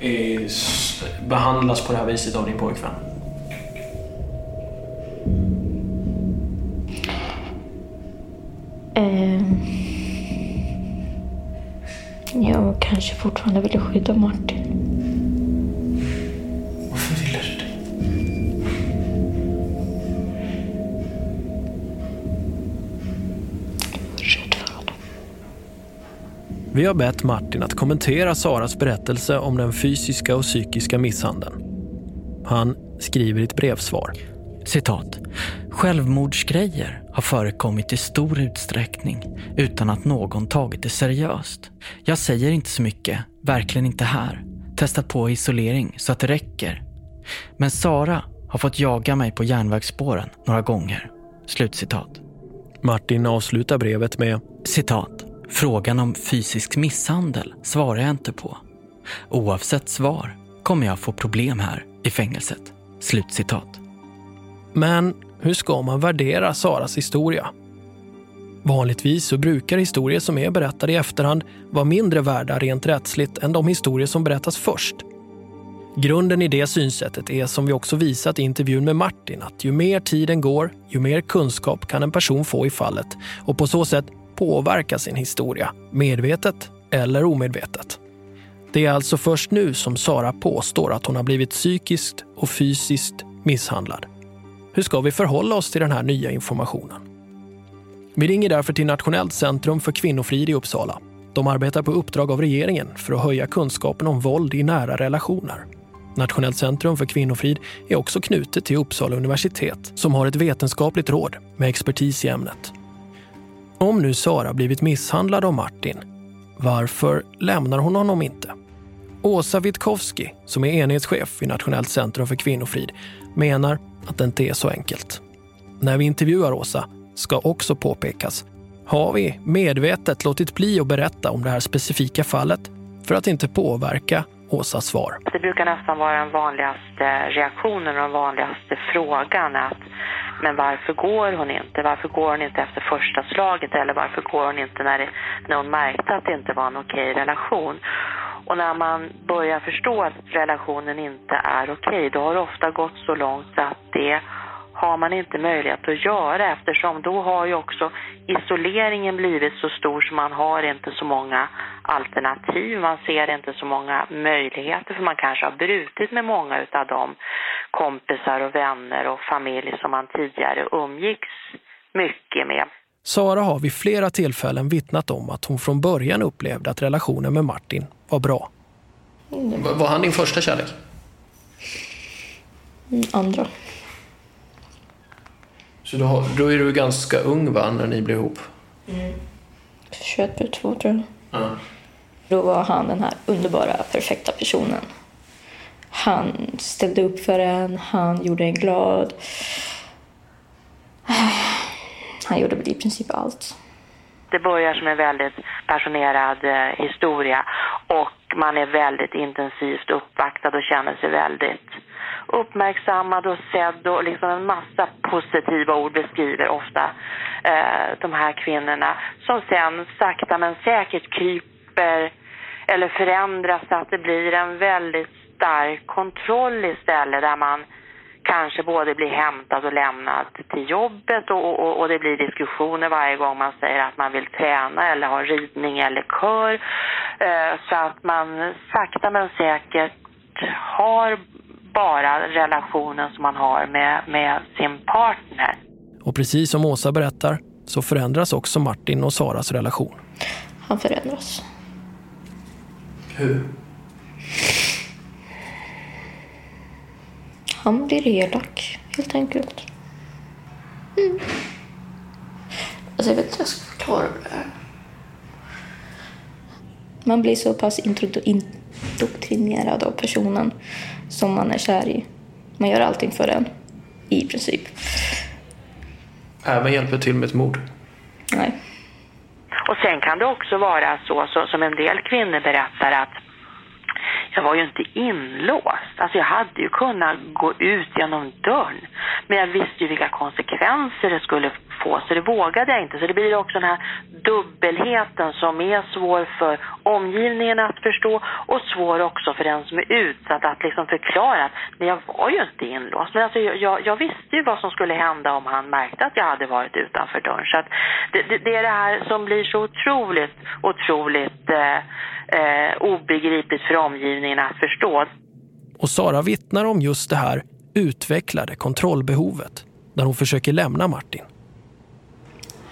är, s- behandlas på det här viset av din pojkvän? Ehm. Jag kanske fortfarande ville skydda Martin. Varför ville du det? Vi har bett Martin att kommentera Saras berättelse om den fysiska och psykiska misshandeln. Han skriver i ett brevsvar. Citat. Självmordsgrejer har förekommit i stor utsträckning utan att någon tagit det seriöst. Jag säger inte så mycket, verkligen inte här. Testat på isolering så att det räcker. Men Sara har fått jaga mig på järnvägsspåren några gånger. Slutcitat. Martin avslutar brevet med Citat. Frågan om fysisk misshandel svarar jag inte på. Oavsett svar kommer jag få problem här i fängelset. Slutcitat. Men hur ska man värdera Saras historia? Vanligtvis så brukar historier som är berättade i efterhand vara mindre värda rent rättsligt än de historier som berättas först. Grunden i det synsättet är som vi också visat i intervjun med Martin att ju mer tiden går, ju mer kunskap kan en person få i fallet och på så sätt påverka sin historia, medvetet eller omedvetet. Det är alltså först nu som Sara påstår att hon har blivit psykiskt och fysiskt misshandlad. Hur ska vi förhålla oss till den här nya informationen? Vi ringer därför till Nationellt centrum för kvinnofrid i Uppsala. De arbetar på uppdrag av regeringen för att höja kunskapen om våld i nära relationer. Nationellt centrum för kvinnofrid är också knutet till Uppsala universitet som har ett vetenskapligt råd med expertis i ämnet. Om nu Sara blivit misshandlad av Martin, varför lämnar hon honom inte? Åsa Witkowski, som är enhetschef vid Nationellt centrum för kvinnofrid, menar att det inte är så enkelt. När vi intervjuar Åsa ska också påpekas, har vi medvetet låtit bli att berätta om det här specifika fallet för att inte påverka Åsas svar. Det brukar nästan vara den vanligaste reaktionen och den vanligaste frågan att men varför går hon inte? Varför går hon inte efter första slaget? Eller varför går hon inte när, det, när hon märkte att det inte var en okej relation? Och när man börjar förstå att relationen inte är okej, då har det ofta gått så långt så att det har man inte möjlighet att göra eftersom då har ju också isoleringen blivit så stor så man har inte så många alternativ, man ser inte så många möjligheter för man kanske har brutit med många utav de kompisar och vänner och familj som man tidigare umgicks mycket med. Sara har vid flera tillfällen vittnat om att hon från början upplevde att relationen med Martin var bra. Var- han din första kärlek? Mm, Andra. Så då, har- då är du ganska ung va, när ni blev ihop? 21 plus 2 tror jag. Ja. Då var han den här underbara, perfekta personen. Han ställde upp för en, han gjorde en glad. Han gjorde väl i princip allt. Det börjar som en väldigt passionerad eh, historia och man är väldigt intensivt uppvaktad och känner sig väldigt uppmärksammad och sedd och liksom en massa positiva ord beskriver ofta eh, de här kvinnorna som sen sakta men säkert kryper eller förändras så att det blir en väldigt stark kontroll istället där man kanske både blir hämtad och lämnad till jobbet och, och, och det blir diskussioner varje gång man säger att man vill träna eller ha ridning eller kör. Eh, så att man sakta men säkert har bara relationen som man har med, med sin partner. Och precis som Åsa berättar så förändras också Martin och Saras relation. Han förändras. Hur? Han blir elak, helt enkelt. Mm. Alltså jag vet inte hur jag ska förklara det här. Man blir så pass indoktrinerad av personen som man är kär i. Man gör allting för den, i princip. Även hjälper till med ett mord? Nej. Och sen kan det också vara så, så som en del kvinnor berättar att jag var ju inte inlåst. Alltså jag hade ju kunnat gå ut genom dörren. Men jag visste ju vilka konsekvenser det skulle få så det vågade jag inte. Så det blir också den här dubbelheten som är svår för omgivningen att förstå och svår också för den som är utsatt att liksom förklara att men jag var ju inte inlåst. Men alltså jag, jag visste ju vad som skulle hända om han märkte att jag hade varit utanför dörren. Så att det, det, det är det här som blir så otroligt, otroligt eh, eh, obegripligt för omgivningen att förstå. Och Sara vittnar om just det här utvecklade kontrollbehovet när hon försöker lämna Martin.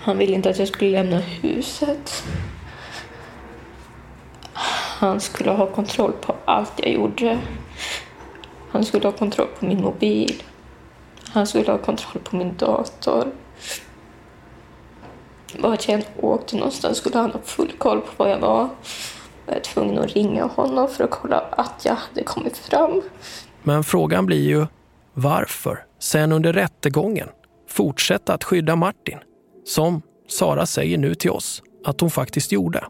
Han ville inte att jag skulle lämna huset. Han skulle ha kontroll på allt jag gjorde. Han skulle ha kontroll på min mobil. Han skulle ha kontroll på min dator. Vart jag än åkte någonstans skulle han ha full koll på var jag var. Jag var tvungen att ringa honom för att kolla att jag hade kommit fram. Men frågan blir ju varför sen under rättegången fortsätta att skydda Martin? Som Sara säger nu till oss att hon faktiskt gjorde.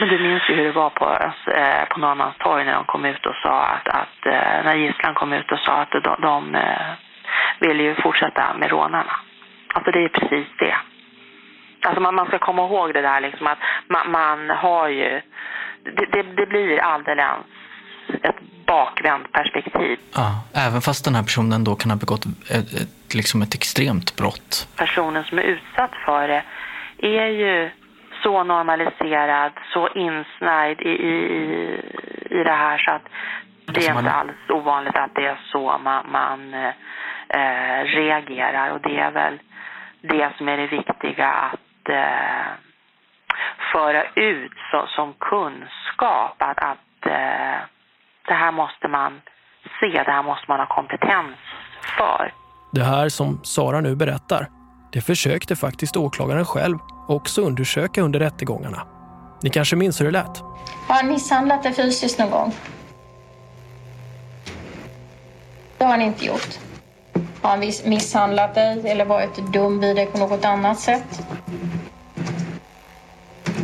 Men du minns ju hur det var på, eh, på Norrmalmstorg när de kom ut och sa att, att eh, när gisslan kom ut och sa att de, de eh, ville ju fortsätta med rånarna. Alltså det är precis det. Alltså man, man ska komma ihåg det där liksom att man, man har ju, det, det, det blir alldeles ett bakvänt perspektiv. Ja, även fast den här personen då kan ha begått ett, ett, liksom ett extremt brott. Personen som är utsatt för det är ju så normaliserad, så insnärjd i, i, i det här så att det är inte alls ovanligt att det är så man, man eh, reagerar och det är väl det som är det viktiga att eh, föra ut så, som kunskap att, att eh, det här måste man se, det här måste man ha kompetens för. Det här som Sara nu berättar, det försökte faktiskt åklagaren själv också undersöka under rättegångarna. Ni kanske minns hur det lät? Har han misshandlat dig fysiskt någon gång? Det har han inte gjort. Har han misshandlat dig eller varit dum vid dig på något annat sätt?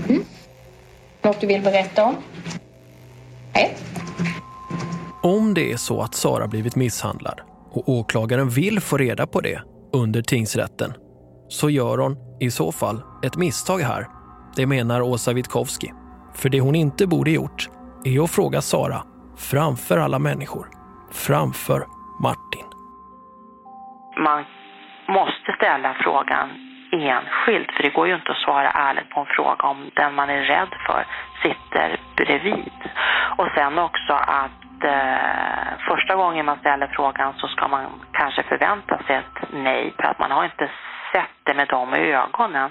Mm. Något du vill berätta om? Nej. Om det är så att Sara blivit misshandlad och åklagaren vill få reda på det under tingsrätten så gör hon i så fall ett misstag här. Det menar Åsa Witkowski. För det hon inte borde gjort är att fråga Sara framför alla människor. Framför Martin. Man måste ställa frågan enskilt för det går ju inte att svara ärligt på en fråga om den man är rädd för sitter bredvid. Och sen också att eh, första gången man ställer frågan så ska man kanske förvänta sig ett nej för att man har inte sett det med de ögonen.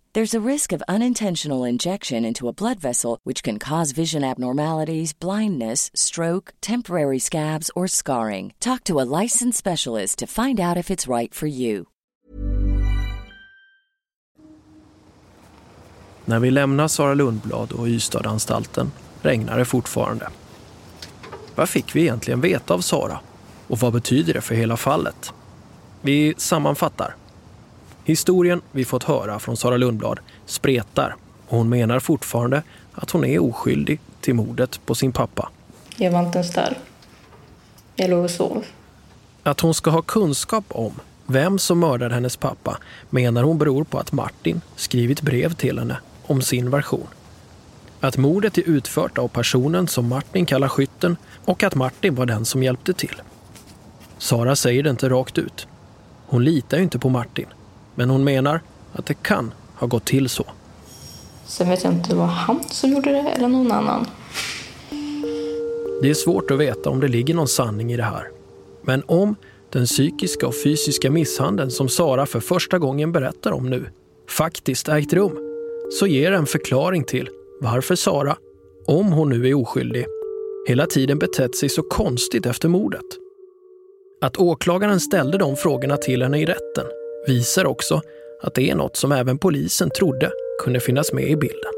There's a risk of unintentional injection into a blood vessel, which can cause vision abnormalities, blindness, stroke, temporary scabs, or scarring. Talk to a licensed specialist to find out if it's right for you. När vi lämnar Sara Lundblad och Ystadanstalten regnar det fortfarande. Vad fick vi egentligen veta av Sara? Och vad betyder det för hela fallet? Vi sammanfattar. Historien vi fått höra från Sara Lundblad spretar och hon menar fortfarande att hon är oskyldig till mordet på sin pappa. Jag var inte ens där. Jag låg och sov. Att hon ska ha kunskap om vem som mördade hennes pappa menar hon beror på att Martin skrivit brev till henne om sin version. Att mordet är utfört av personen som Martin kallar skytten och att Martin var den som hjälpte till. Sara säger det inte rakt ut. Hon litar ju inte på Martin, men hon menar att det kan ha gått till så. Sen vet jag inte, det var han som gjorde det eller någon annan. Det är svårt att veta om det ligger någon sanning i det här. Men om den psykiska och fysiska misshandeln som Sara för första gången berättar om nu faktiskt ägt rum, så ger en förklaring till varför Sara, om hon nu är oskyldig, hela tiden betett sig så konstigt efter mordet. Att åklagaren ställde de frågorna till henne i rätten visar också att det är något som även polisen trodde kunde finnas med i bilden.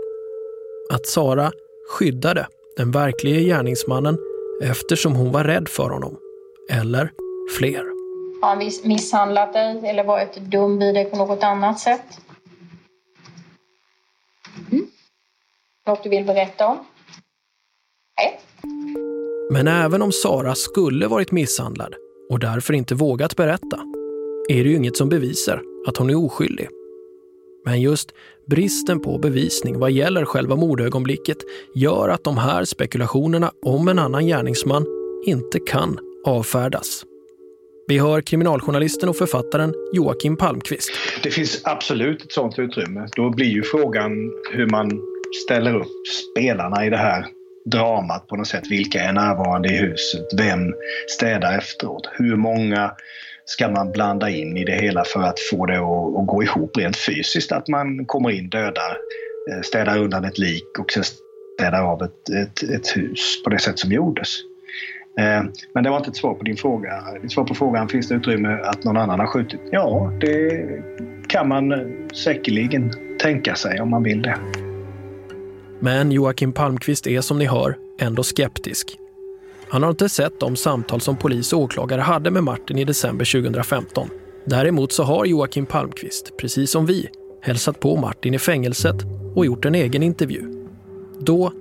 Att Sara skyddade den verkliga gärningsmannen eftersom hon var rädd för honom. Eller fler. Har han misshandlat dig eller varit dum vid dig på något annat sätt? Mm. Något du vill berätta om? Nej. Men även om Sara skulle varit misshandlad och därför inte vågat berätta är det ju inget som bevisar att hon är oskyldig. Men just bristen på bevisning vad gäller själva mordögonblicket gör att de här spekulationerna om en annan gärningsman inte kan avfärdas. Vi hör kriminaljournalisten och författaren Joakim Palmqvist. Det finns absolut ett sånt utrymme. Då blir ju frågan hur man ställer upp spelarna i det här dramat på något sätt. Vilka är närvarande i huset? Vem städar efteråt? Hur många ska man blanda in i det hela för att få det att, att gå ihop rent fysiskt? Att man kommer in, dödar, eh, städar undan ett lik och sen städar av ett, ett, ett hus på det sätt som gjordes. Eh, men det var inte ett svar på din fråga. Ditt svar på frågan, finns det utrymme att någon annan har skjutit? Ja, det kan man eh, säkerligen tänka sig om man vill det. Men Joakim Palmqvist är som ni hör ändå skeptisk. Han har inte sett de samtal som polis och åklagare hade med Martin i december 2015. Däremot så har Joakim Palmqvist, precis som vi, hälsat på Martin i fängelset och gjort en egen intervju. Då,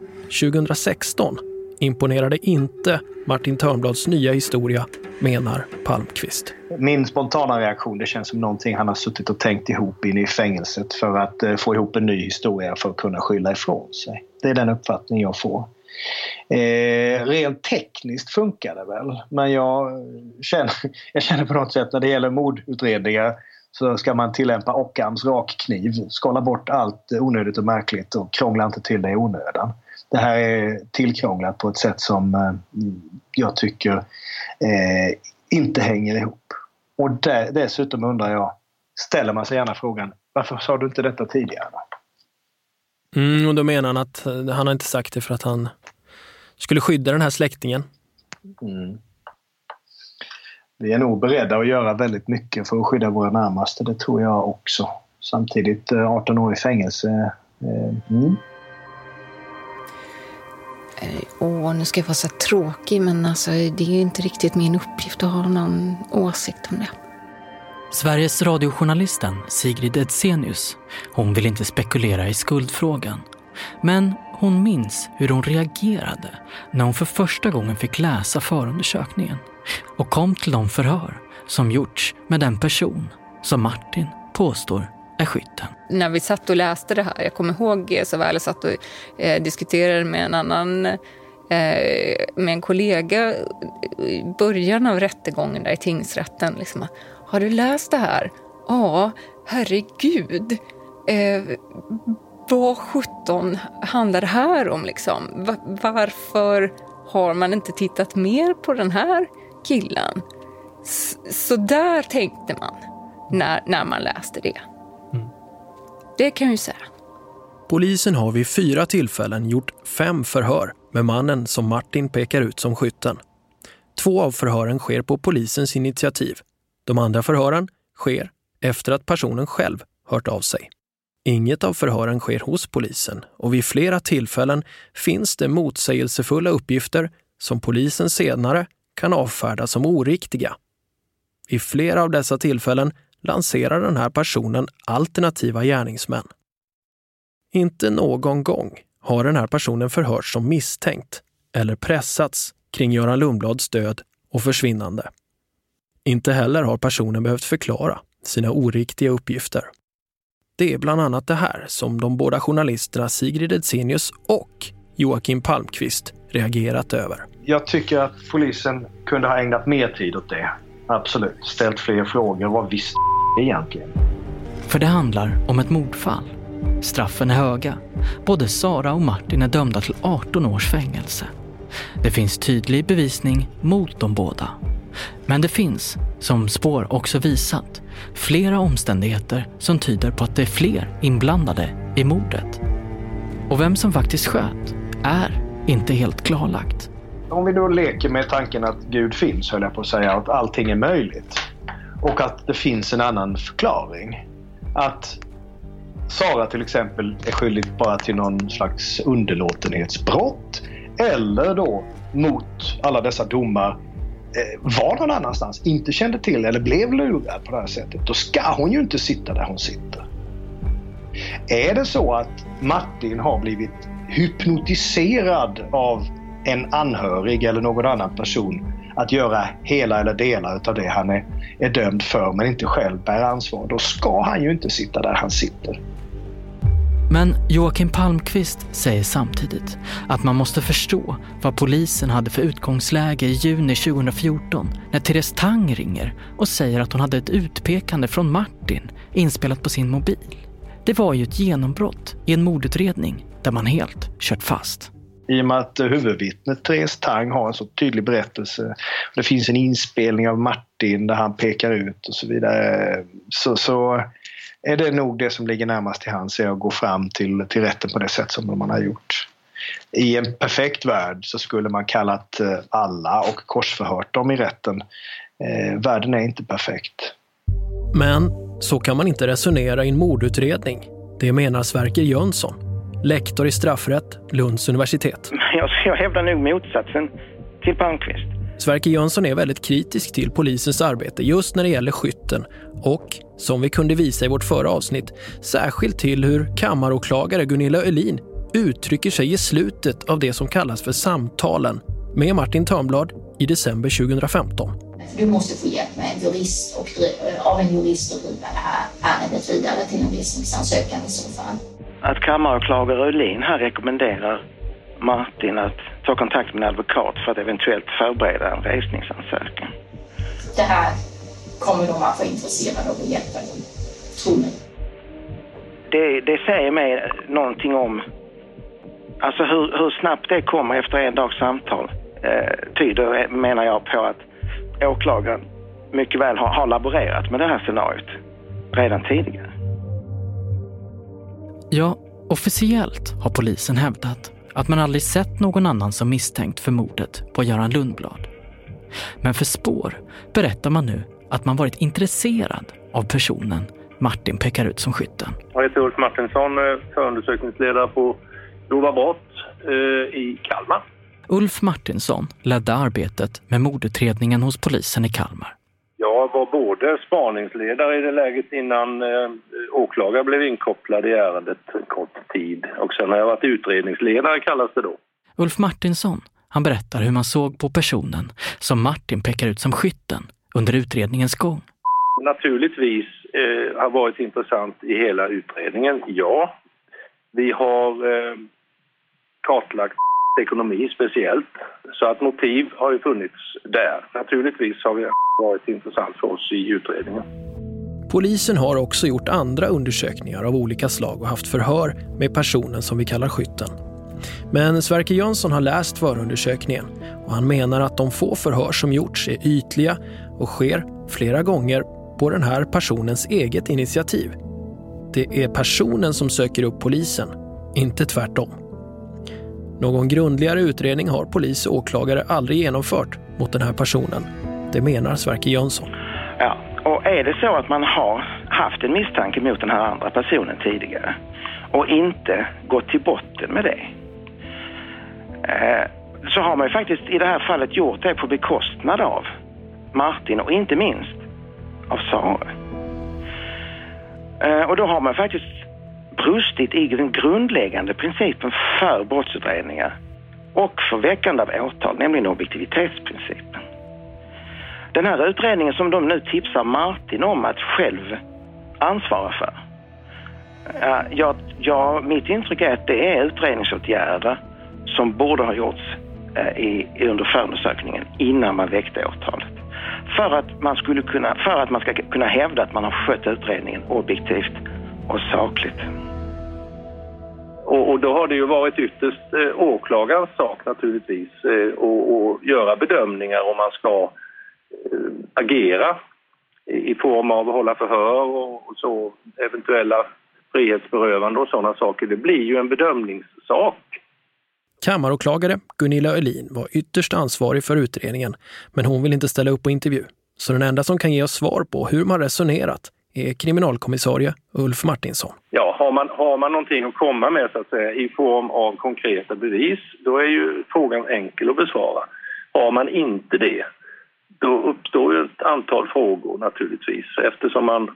2016, imponerade inte Martin Törnblads nya historia, menar Palmqvist. Min spontana reaktion, det känns som någonting han har suttit och tänkt ihop inne i fängelset för att eh, få ihop en ny historia för att kunna skylla ifrån sig. Det är den uppfattning jag får. Eh, Rent tekniskt funkar det väl, men jag känner, jag känner på något sätt när det gäller mordutredningar så ska man tillämpa Ockhams rakkniv. Skala bort allt onödigt och märkligt och krångla inte till det i onödan. Det här är tillkrånglat på ett sätt som eh, jag tycker eh, inte hänger ihop. Och där, dessutom undrar jag, ställer man sig gärna frågan, varför sa du inte detta tidigare? Mm, och då menar han att han har inte sagt det för att han skulle skydda den här släktingen. Mm. Vi är nog beredda att göra väldigt mycket för att skydda våra närmaste, det tror jag också. Samtidigt eh, 18 år i fängelse. Eh, mm. Åh, nu ska jag vara så tråkig, men alltså, det är inte riktigt min uppgift att ha någon åsikt om det. Sveriges radiojournalisten Sigrid Edsenius, hon vill inte spekulera i skuldfrågan. Men hon minns hur hon reagerade när hon för första gången fick läsa förundersökningen och kom till de förhör som gjorts med den person som Martin påstår är skytten. När vi satt och läste det här, jag kommer ihåg så väl, jag satt och eh, diskuterade med en annan eh, med en kollega i början av rättegången där i tingsrätten. Liksom, har du läst det här? Ja, herregud. Eh, vad sjutton handlar det här om liksom? Varför har man inte tittat mer på den här killen? Så där tänkte man när, när man läste det. Mm. Det kan jag ju säga. Polisen har vid fyra tillfällen gjort fem förhör med mannen som Martin pekar ut som skytten. Två av förhören sker på polisens initiativ. De andra förhören sker efter att personen själv hört av sig. Inget av förhören sker hos polisen och vid flera tillfällen finns det motsägelsefulla uppgifter som polisen senare kan avfärda som oriktiga. I flera av dessa tillfällen lanserar den här personen alternativa gärningsmän. Inte någon gång har den här personen förhörts som misstänkt eller pressats kring Göran Lundblads död och försvinnande. Inte heller har personen behövt förklara sina oriktiga uppgifter. Det är bland annat det här som de båda journalisterna Sigrid Edsenius och Joakim Palmqvist reagerat över. Jag tycker att polisen kunde ha ägnat mer tid åt det. Absolut. Ställt fler frågor. Vad visste egentligen? För det handlar om ett mordfall. Straffen är höga. Både Sara och Martin är dömda till 18 års fängelse. Det finns tydlig bevisning mot de båda. Men det finns, som spår också visat, flera omständigheter som tyder på att det är fler inblandade i mordet. Och vem som faktiskt sköt är inte helt klarlagt. Om vi då leker med tanken att Gud finns, höll jag på att säga, att allting är möjligt. Och att det finns en annan förklaring. Att Sara till exempel är skyldig bara till någon slags underlåtenhetsbrott. Eller då mot alla dessa domar Eh, var någon annanstans, inte kände till eller blev lurad på det här sättet. Då ska hon ju inte sitta där hon sitter. Är det så att Martin har blivit hypnotiserad av en anhörig eller någon annan person att göra hela eller delar av det han är, är dömd för men inte själv bär ansvar, då ska han ju inte sitta där han sitter. Men Joakim Palmqvist säger samtidigt att man måste förstå vad polisen hade för utgångsläge i juni 2014 när Therese Tang ringer och säger att hon hade ett utpekande från Martin inspelat på sin mobil. Det var ju ett genombrott i en mordutredning där man helt kört fast. I och med att huvudvittnet Therese Tang har en så tydlig berättelse. Det finns en inspelning av Martin där han pekar ut och så vidare. Så, så är det nog det som ligger närmast till hands att gå fram till, till rätten på det sätt som man har gjort. I en perfekt värld så skulle man kallat eh, alla och korsförhört dem i rätten. Eh, världen är inte perfekt. Men så kan man inte resonera i en mordutredning. Det menar Sverker Jönsson, lektor i straffrätt, Lunds universitet. Jag, jag hävdar nog motsatsen till Palmqvist. Sverker Jönsson är väldigt kritisk till polisens arbete just när det gäller skytten och, som vi kunde visa i vårt förra avsnitt, särskilt till hur kammaråklagare Gunilla Ölin uttrycker sig i slutet av det som kallas för samtalen med Martin Törnblad i december 2015. Du måste få hjälp med en jurist och, av en jurist och driva det här ärendet vidare till en resningsansökan i så fall. Att kammaråklagare Ölin här rekommenderar Martin att ta kontakt med en advokat för att eventuellt förbereda en resningsansökan. Det här kommer de att vara intresserade av att hjälpa dig, tro mig. Det, det säger mig någonting om alltså hur, hur snabbt det kommer efter en dags samtal eh, tyder, menar jag, på att åklagaren mycket väl har, har laborerat med det här scenariot redan tidigare. Ja, officiellt har polisen hävdat att man aldrig sett någon annan som misstänkt för mordet på Göran Lundblad. Men för spår berättar man nu att man varit intresserad av personen Martin pekar ut som skytten. Jag heter Ulf Martinsson, eh, förundersökningsledare på grova brott eh, i Kalmar. Ulf Martinsson ledde arbetet med mordutredningen hos polisen i Kalmar. Jag var både spaningsledare i det läget innan eh, åklagare blev inkopplad i ärendet en kort tid och sen har jag varit utredningsledare kallas det då. Ulf Martinsson, han berättar hur man såg på personen som Martin pekar ut som skytten under utredningens gång. Naturligtvis eh, har varit intressant i hela utredningen, ja. Vi har eh, kartlagt ekonomi speciellt. Så att motiv har ju funnits där. Naturligtvis har det varit intressant för oss i utredningen. Polisen har också gjort andra undersökningar av olika slag och haft förhör med personen som vi kallar skytten. Men Sverker Jönsson har läst förundersökningen och han menar att de få förhör som gjorts är ytliga och sker flera gånger på den här personens eget initiativ. Det är personen som söker upp polisen, inte tvärtom. Någon grundligare utredning har polis och åklagare aldrig genomfört mot den här personen. Det menar Sverker Jönsson. Ja, och är det så att man har haft en misstanke mot den här andra personen tidigare och inte gått till botten med det eh, så har man ju faktiskt i det här fallet gjort det på bekostnad av Martin och inte minst av Sara. Eh, och då har man faktiskt brustit i den grundläggande principen för brottsutredningar och för väckande av åtal, nämligen objektivitetsprincipen. Den här utredningen som de nu tipsar Martin om att själv ansvara för. Eh, ja, ja, mitt intryck är att det är utredningsåtgärder som borde ha gjorts eh, i, under förundersökningen innan man väckte åtalet. För att, man skulle kunna, för att man ska kunna hävda att man har skött utredningen objektivt och sakligt. Och, och då har det ju varit ytterst eh, åklagarens sak naturligtvis eh, att göra bedömningar om man ska eh, agera i, i form av att hålla förhör och, och så eventuella frihetsberövande och sådana saker. Det blir ju en bedömningssak. Kammaråklagare Gunilla Öhlin var ytterst ansvarig för utredningen, men hon vill inte ställa upp på intervju. Så den enda som kan ge oss svar på hur man resonerat är kriminalkommissarie Ulf Martinsson. Ja, har man, har man någonting att komma med så att säga, i form av konkreta bevis, då är ju frågan enkel att besvara. Har man inte det, då uppstår ju ett antal frågor naturligtvis. Eftersom man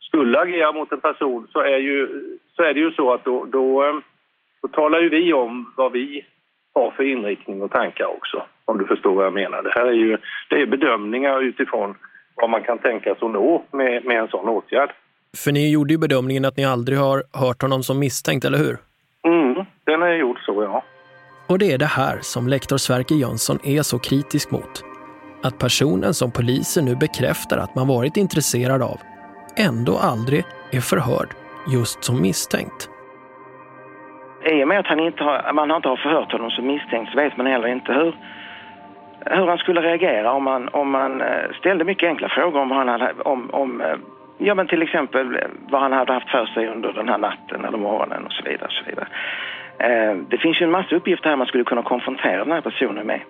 skulle agera mot en person så är, ju, så är det ju så att då, då, eh, då talar ju vi om vad vi har för inriktning och tankar också. Om du förstår vad jag menar. Det här är ju det är bedömningar utifrån vad man kan tänkas att nå med, med en sån åtgärd. För ni gjorde ju bedömningen att ni aldrig har hört honom som misstänkt, eller hur? Mm, den är gjord så, ja. Och det är det här som lektor Sverker Jönsson är så kritisk mot. Att personen som polisen nu bekräftar att man varit intresserad av ändå aldrig är förhörd just som misstänkt. I och med att han inte har, man inte har förhört honom som misstänkt så vet man heller inte hur, hur han skulle reagera om man, om man eh, ställde mycket enkla frågor om, han hade, om, om eh, ja, men till exempel eh, vad han hade haft för sig under den här natten eller morgonen och så vidare. Och så vidare. Det finns ju en massa uppgifter här man skulle kunna konfrontera den här personen med.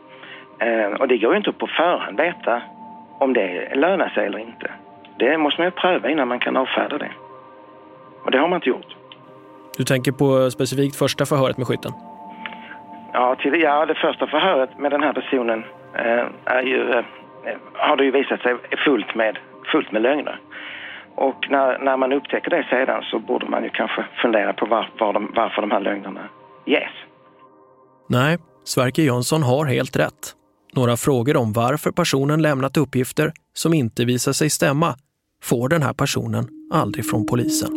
Och det går ju inte på förhand veta om det lönar sig eller inte. Det måste man ju pröva innan man kan avfärda det. Och det har man inte gjort. Du tänker på specifikt första förhöret med skytten? Ja, till, ja det första förhöret med den här personen är ju, eh, har det ju visat sig fullt med, fullt med lögner. Och när, när man upptäcker det sedan så borde man ju kanske fundera på var, var de, varför de här lögnerna ges. Nej, Sverker Jönsson har helt rätt. Några frågor om varför personen lämnat uppgifter som inte visar sig stämma får den här personen aldrig från polisen.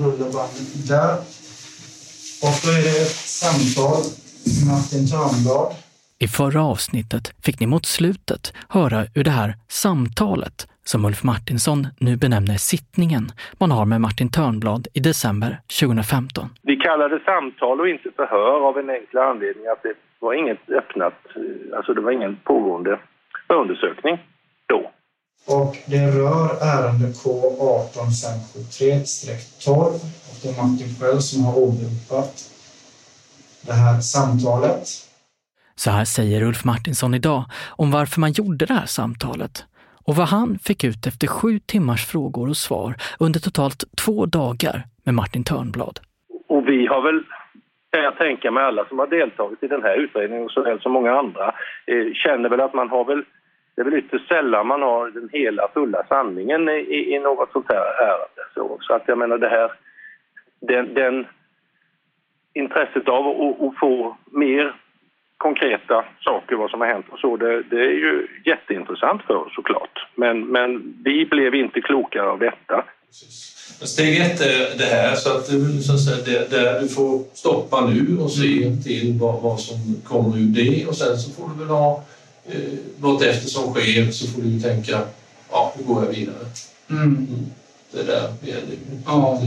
Rulla bandet där. Och då är det ett samtal med Martin Törnblad. I förra avsnittet fick ni mot slutet höra hur det här samtalet som Ulf Martinsson nu benämner sittningen man har med Martin Törnblad i december 2015. Vi kallar det samtal och inte förhör av en enkel anledning att det var inget öppnat, alltså det var ingen pågående undersökning då. Och det rör ärende K18 573-12 och det är Martin själv som har åberopat det här samtalet. Så här säger Ulf Martinsson idag om varför man gjorde det här samtalet och vad han fick ut efter sju timmars frågor och svar under totalt två dagar med Martin Törnblad. Och vi har väl, kan jag tänka mig, alla som har deltagit i den här utredningen och såväl som många andra, eh, känner väl att man har väl, det är väl ytterst sällan man har den hela fulla sanningen i, i något sånt här ärende. Så, så att jag menar det här, den, den intresset av att, att få mer konkreta saker, vad som har hänt och så, det, det, är ju jätteintressant för oss såklart. Men, men vi blev inte klokare av detta. Steg ett är det här, så att, så att säga, det, där du får stoppa nu och se till vad, vad som kommer ur det och sen så får du väl ha eh, något efter som sker så får du tänka, ja, nu går jag vidare. Mm. Det är där vi är nu. Ja.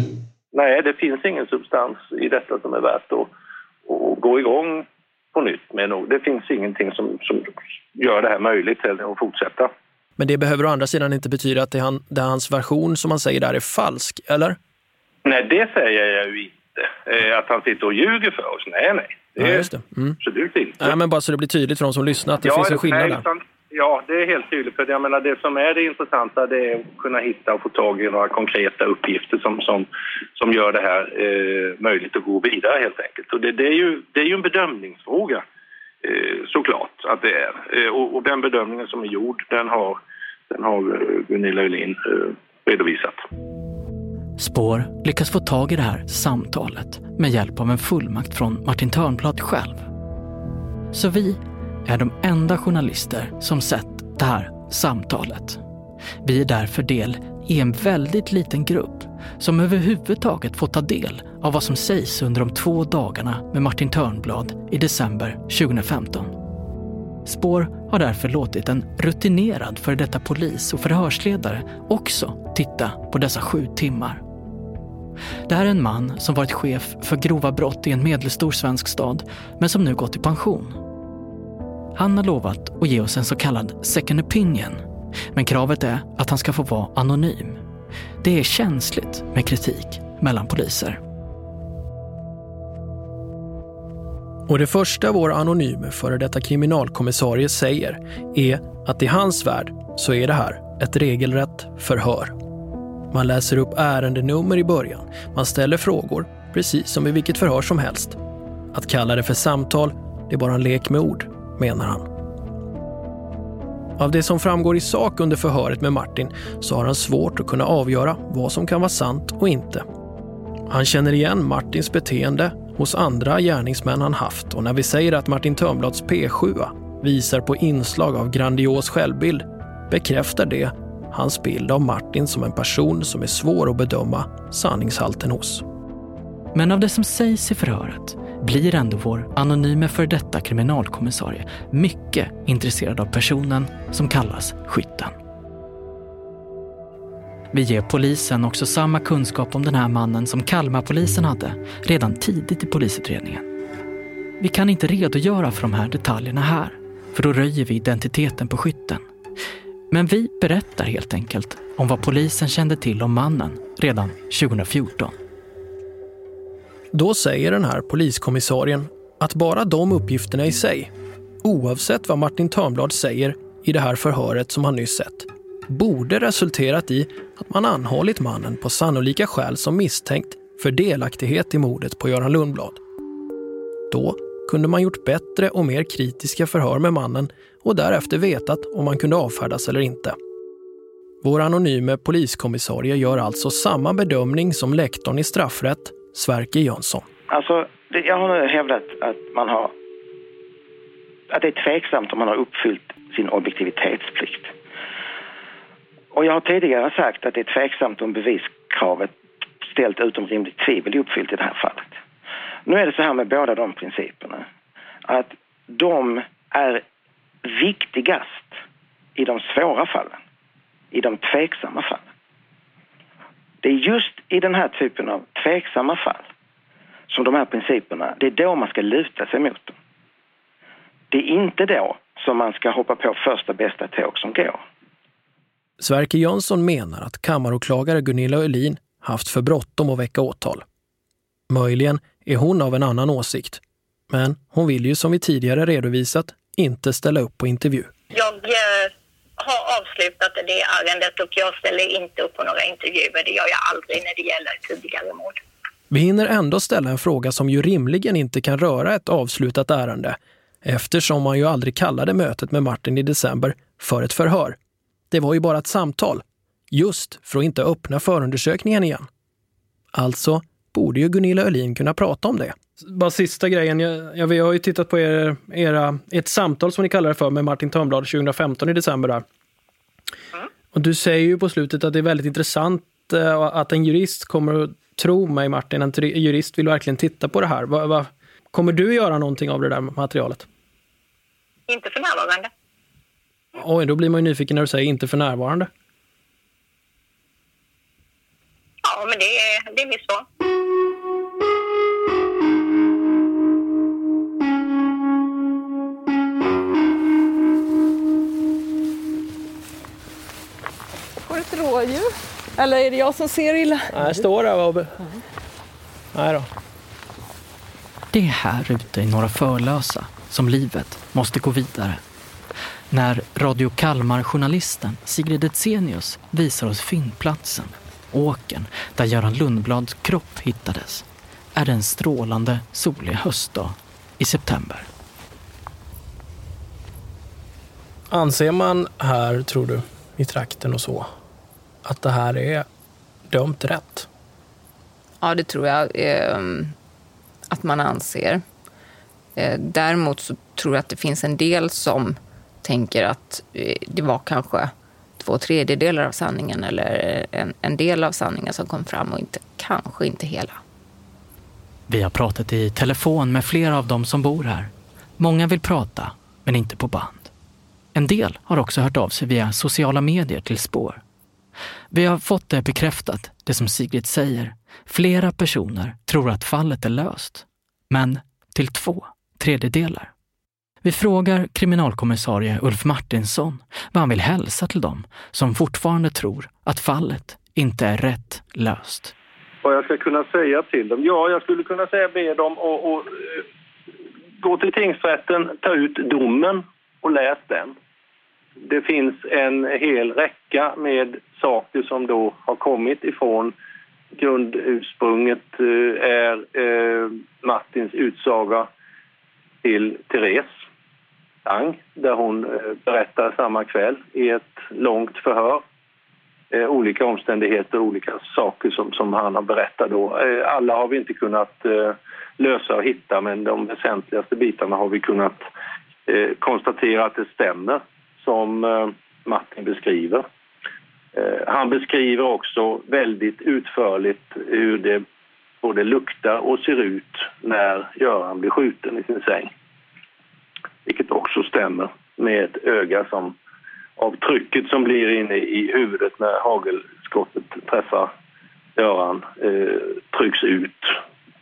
Nej, det finns ingen substans i detta som är värt att, att gå igång på nytt med. Det finns ingenting som, som gör det här möjligt heller att fortsätta. Men det behöver å andra sidan inte betyda att det, han, det hans version som han säger där är falsk, eller? Nej, det säger jag ju inte. Eh, att han sitter och ljuger för oss. Nej, nej. Det ja, just det. Mm. absolut inte. Nej, men bara så det blir tydligt för de som lyssnar att det ja, finns en skillnad nej, där. Ja, det är helt tydligt. För jag menar, det som är det intressanta det är att kunna hitta och få tag i några konkreta uppgifter som, som, som gör det här eh, möjligt att gå vidare helt enkelt. Och det, det, är, ju, det är ju en bedömningsfråga eh, såklart att det är. Eh, och, och, den bedömningen som är gjord den har, den har eh, Gunilla Öhlin eh, redovisat. Spår lyckas få tag i det här samtalet med hjälp av en fullmakt från Martin Törnblad själv. Så vi är de enda journalister som sett det här samtalet. Vi är därför del i en väldigt liten grupp som överhuvudtaget får ta del av vad som sägs under de två dagarna med Martin Törnblad i december 2015. Spår har därför låtit en rutinerad före detta polis och förhörsledare också titta på dessa sju timmar. Det här är en man som varit chef för grova brott i en medelstor svensk stad men som nu gått i pension. Han har lovat att ge oss en så kallad second opinion. Men kravet är att han ska få vara anonym. Det är känsligt med kritik mellan poliser. Och det första vår anonyme före detta kriminalkommissarie säger är att i hans värld så är det här ett regelrätt förhör. Man läser upp ärendenummer i början, man ställer frågor, precis som i vilket förhör som helst. Att kalla det för samtal, det är bara en lek med ord menar han. Av det som framgår i sak under förhöret med Martin så har han svårt att kunna avgöra vad som kan vara sant och inte. Han känner igen Martins beteende hos andra gärningsmän han haft och när vi säger att Martin Törnblads P7 visar på inslag av grandios självbild bekräftar det hans bild av Martin som en person som är svår att bedöma sanningshalten hos. Men av det som sägs i förhöret blir ändå vår anonyme för detta kriminalkommissarie mycket intresserad av personen som kallas skytten. Vi ger polisen också samma kunskap om den här mannen som Kalmarpolisen hade redan tidigt i polisutredningen. Vi kan inte redogöra för de här detaljerna här, för då röjer vi identiteten på skytten. Men vi berättar helt enkelt om vad polisen kände till om mannen redan 2014. Då säger den här poliskommissarien att bara de uppgifterna i sig, oavsett vad Martin Törnblad säger i det här förhöret som han nyss sett, borde resulterat i att man anhållit mannen på sannolika skäl som misstänkt för delaktighet i mordet på Göran Lundblad. Då kunde man gjort bättre och mer kritiska förhör med mannen och därefter vetat om man kunde avfärdas eller inte. Vår anonyme poliskommissarie gör alltså samma bedömning som lektorn i straffrätt Sverker Jönsson. Alltså, jag har nu hävdat att man har att det är tveksamt om man har uppfyllt sin objektivitetsplikt. Och jag har tidigare sagt att det är tveksamt om beviskravet ställt utom rimligt tvivel är uppfyllt i det här fallet. Nu är det så här med båda de principerna att de är viktigast i de svåra fallen, i de tveksamma fallen. Det är just i den här typen av tveksamma fall som de här principerna, det är då man ska luta sig mot dem. Det är inte då som man ska hoppa på första bästa tåg som går. Sverker Jönsson menar att kammaråklagare Gunilla Öhlin haft för bråttom att väcka åtal. Möjligen är hon av en annan åsikt, men hon vill ju som vi tidigare redovisat inte ställa upp på intervju. Jag eh, har avslutat det ärendet och jag ställer inte upp på några intervjuer. Det gör jag aldrig när det gäller tidigare mål. Vi hinner ändå ställa en fråga som ju rimligen inte kan röra ett avslutat ärende eftersom man ju aldrig kallade mötet med Martin i december för ett förhör. Det var ju bara ett samtal, just för att inte öppna förundersökningen igen. Alltså borde ju Gunilla Öhlin kunna prata om det. Bara sista grejen. Jag, jag, vi har ju tittat på er, era, ett samtal som ni kallar det för med Martin Törnblad 2015 i december. Där. Mm. Och du säger ju på slutet att det är väldigt intressant att, eh, att en jurist kommer att tro mig, Martin. En jurist vill verkligen titta på det här. Va, va, kommer du göra någonting av det där materialet? Inte för närvarande. Oj, då blir man ju nyfiken när du säger inte för närvarande. Ja, men det är, det är mitt ett rådjur? Eller är det jag som ser illa? Nej, jag står där och... Nej då. Det är här ute i Norra Förlösa som livet måste gå vidare. När Radio Kalmar-journalisten Sigrid Etzenius visar oss fyndplatsen, åken där Göran Lundblads kropp hittades, är det en strålande solig höstdag i september. Anser man här, tror du, i trakten och så, att det här är dömt rätt? Ja, det tror jag eh, att man anser. Eh, däremot så tror jag att det finns en del som tänker att eh, det var kanske två tredjedelar av sanningen eller en, en del av sanningen som kom fram och inte, kanske inte hela. Vi har pratat i telefon med flera av dem som bor här. Många vill prata, men inte på band. En del har också hört av sig via sociala medier till spår. Vi har fått det bekräftat, det som Sigrid säger. Flera personer tror att fallet är löst, men till två tredjedelar. Vi frågar kriminalkommissarie Ulf Martinsson vad han vill hälsa till dem som fortfarande tror att fallet inte är rätt löst. Vad jag ska kunna säga till dem? Ja, jag skulle kunna säga be dem att och, eh, gå till tingsrätten, ta ut domen och läs den. Det finns en hel räcka med saker som då har kommit ifrån grundursprunget eh, är eh, Martins utsaga till Therese Tang där hon eh, berättar samma kväll i ett långt förhör olika omständigheter, olika saker som, som han har berättat då. Alla har vi inte kunnat lösa och hitta men de väsentligaste bitarna har vi kunnat konstatera att det stämmer som Martin beskriver. Eh, han beskriver också väldigt utförligt hur det både luktar och ser ut när Göran blir skjuten i sin säng vilket också stämmer med ett öga som av trycket som blir inne i huvudet när hagelskottet träffar Göran eh, trycks ut.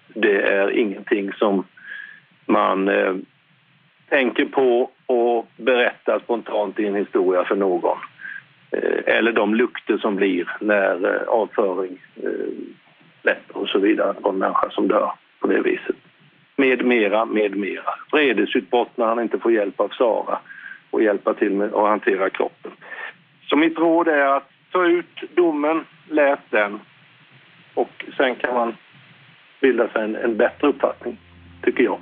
Det är ingenting som man eh, tänker på och berättar spontant i en historia för någon. Eh, eller de lukter som blir när eh, avföring eh, läpper och så vidare på en människa som dör på det viset med mera, med mera. Vredesutbrott när han inte får hjälp av Sara och hjälpa till med att hantera kroppen. Så mitt råd är att ta ut domen, läs den och sen kan man bilda sig en, en bättre uppfattning, tycker jag.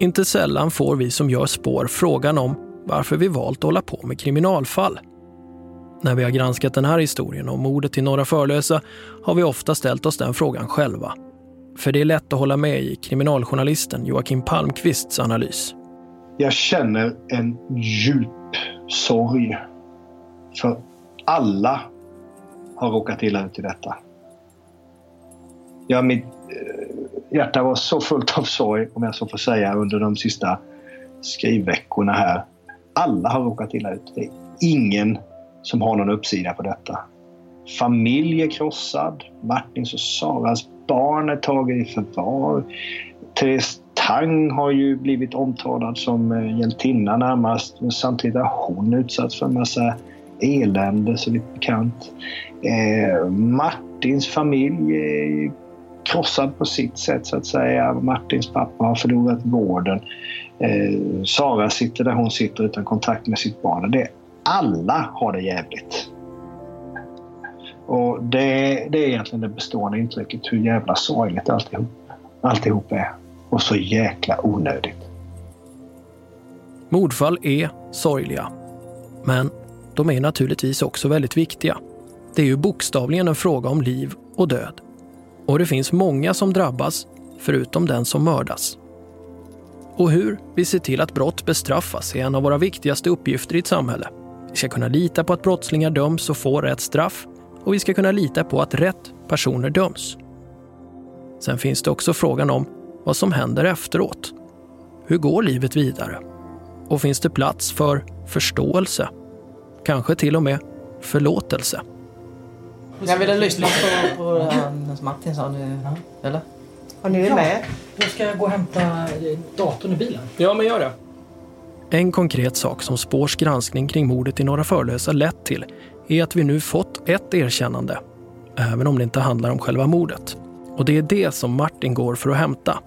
Inte sällan får vi som gör spår frågan om varför vi valt att hålla på med kriminalfall. När vi har granskat den här historien om mordet i Norra Förlösa har vi ofta ställt oss den frågan själva. För det är lätt att hålla med i kriminaljournalisten Joakim Palmqvists analys. Jag känner en djup sorg. För alla har råkat illa ut i detta. Ja, mitt eh, hjärta var så fullt av sorg, om jag så får säga, under de sista skrivveckorna här. Alla har råkat illa ut. Det är ingen som har någon uppsida på detta. Familj är krossad. Martins och Saras barn är taget i förvar. Therese Tang har ju blivit omtalad som eh, hjältinna närmast. Men samtidigt har hon utsatts för en massa elände så vitt bekant. Eh, Martins familj är krossad på sitt sätt så att säga. Martins pappa har förlorat vården. Eh, Sara sitter där hon sitter utan kontakt med sitt barn. Det alla har det jävligt. Och det, det är egentligen det bestående intrycket hur jävla sorgligt alltihop, alltihop är. Och så jäkla onödigt. Mordfall är sorgliga. Men de är naturligtvis också väldigt viktiga. Det är ju bokstavligen en fråga om liv och död. Och det finns många som drabbas, förutom den som mördas. Och hur vi ser till att brott bestraffas är en av våra viktigaste uppgifter i ett samhälle. Vi ska kunna lita på att brottslingar döms och får rätt straff och vi ska kunna lita på att rätt personer döms. Sen finns det också frågan om vad som händer efteråt. Hur går livet vidare? Och finns det plats för förståelse? Kanske till och med förlåtelse. Jag ville lyssna på, på som Martin sa nu. Eller? Har ni är med? Då ska jag gå och hämta datorn i bilen. Ja, men gör det. En konkret sak som Spårs granskning kring mordet i Norra Förlösa lett till är att vi nu fått ett erkännande, även om det inte handlar om själva mordet. Och det är det som Martin går för att hämta.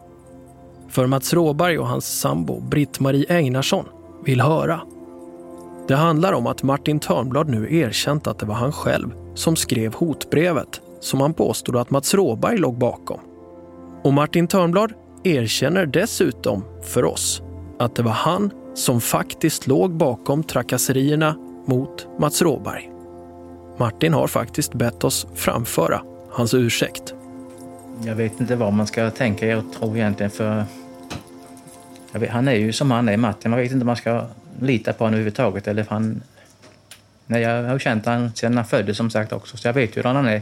För Mats Råberg och hans sambo Britt-Marie Einarsson vill höra. Det handlar om att Martin Törnblad nu erkänt att det var han själv som skrev hotbrevet som han påstod att Mats Råberg låg bakom. Och Martin Törnblad erkänner dessutom för oss att det var han som faktiskt låg bakom trakasserierna mot Mats Råberg. Martin har faktiskt bett oss framföra hans ursäkt. Jag vet inte vad man ska tänka. Jag tror egentligen för... Vet, han är ju som han är, Martin. Man vet inte om man ska lita på honom överhuvudtaget. Eller han... Nej, jag har känt honom sedan han föddes som sagt också, så jag vet ju hur han är.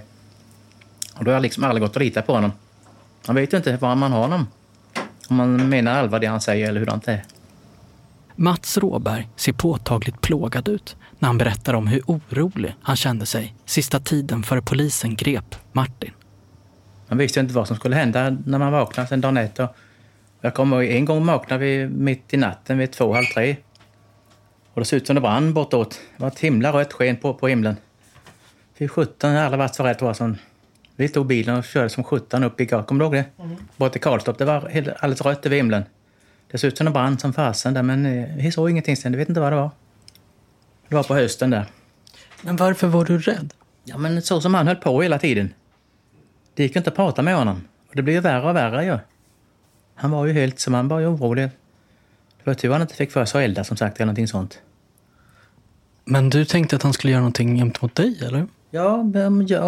Och då har jag liksom aldrig gått att lita på honom. Man vet ju inte var man har honom. Om man menar allvar det han säger eller hur det är. Mats Råberg ser påtagligt plågad ut när han berättar om hur orolig han kände sig sista tiden före polisen grep Martin. Man visste inte vad som skulle hända när man vaknade sen dagen efter. Jag kommer ihåg en gång vaknade vi mitt i natten vid två, halv tre. Och det såg ut som det brann bortåt. Det var ett himla rött sken på, på himlen. Fy sjutton, alla vart så rädda var Vi tog bilen och körde som sjutton upp i Kommer du ihåg det? Mm. Bort till Karlstorp. Det var alldeles rött över himlen. Det såg ut som det brann som fasen där, men eh, vi såg ingenting sen. Jag vet inte vad det var. Det var på hösten där. Men varför var du rädd? Ja, men så som han höll på hela tiden. Det gick inte att prata med honom. Och det blev ju värre och värre ju. Han var ju helt som han var ju orolig. Det var tur han inte fick för sig att elda som sagt eller någonting sånt. Men du tänkte att han skulle göra någonting gentemot dig, eller? Ja,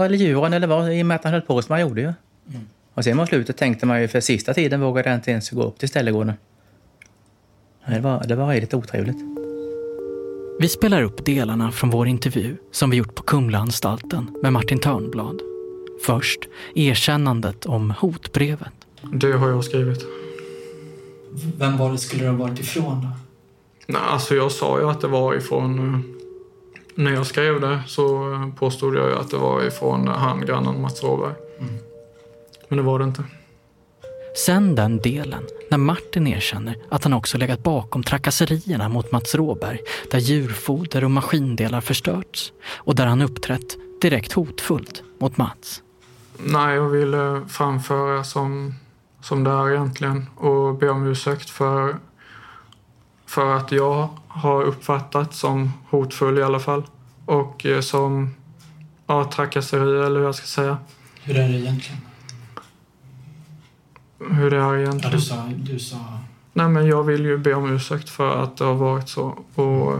eller djuren eller vad, i och med att han höll på som han gjorde ju. Mm. Och sen mot slutet tänkte man ju för sista tiden vågade jag inte ens gå upp till ställegården. Det var, det var riktigt otrevligt. Vi spelar upp delarna från vår intervju som vi gjort på Kumlaanstalten med Martin Törnblad. Först erkännandet om hotbrevet. Det har jag skrivit. Vem var det skulle det ha varit ifrån då? Nej, alltså jag sa ju att det var ifrån... När jag skrev det så påstod jag ju att det var ifrån han, grannen Mats Råberg. Mm. Men det var det inte. Sen den delen när Martin erkänner att han också legat bakom trakasserierna mot Mats Råberg där djurfoder och maskindelar förstörts och där han uppträtt direkt hotfullt mot Mats. Nej, jag ville framföra som, som det är egentligen och be om ursäkt för, för att jag har uppfattat som hotfull i alla fall och eh, som ja, trakasserier eller hur jag ska säga. Hur är det egentligen? hur det är egentligen. Ja, du sa, du sa... Nej, men jag vill ju be om ursäkt för att det har varit så. Och,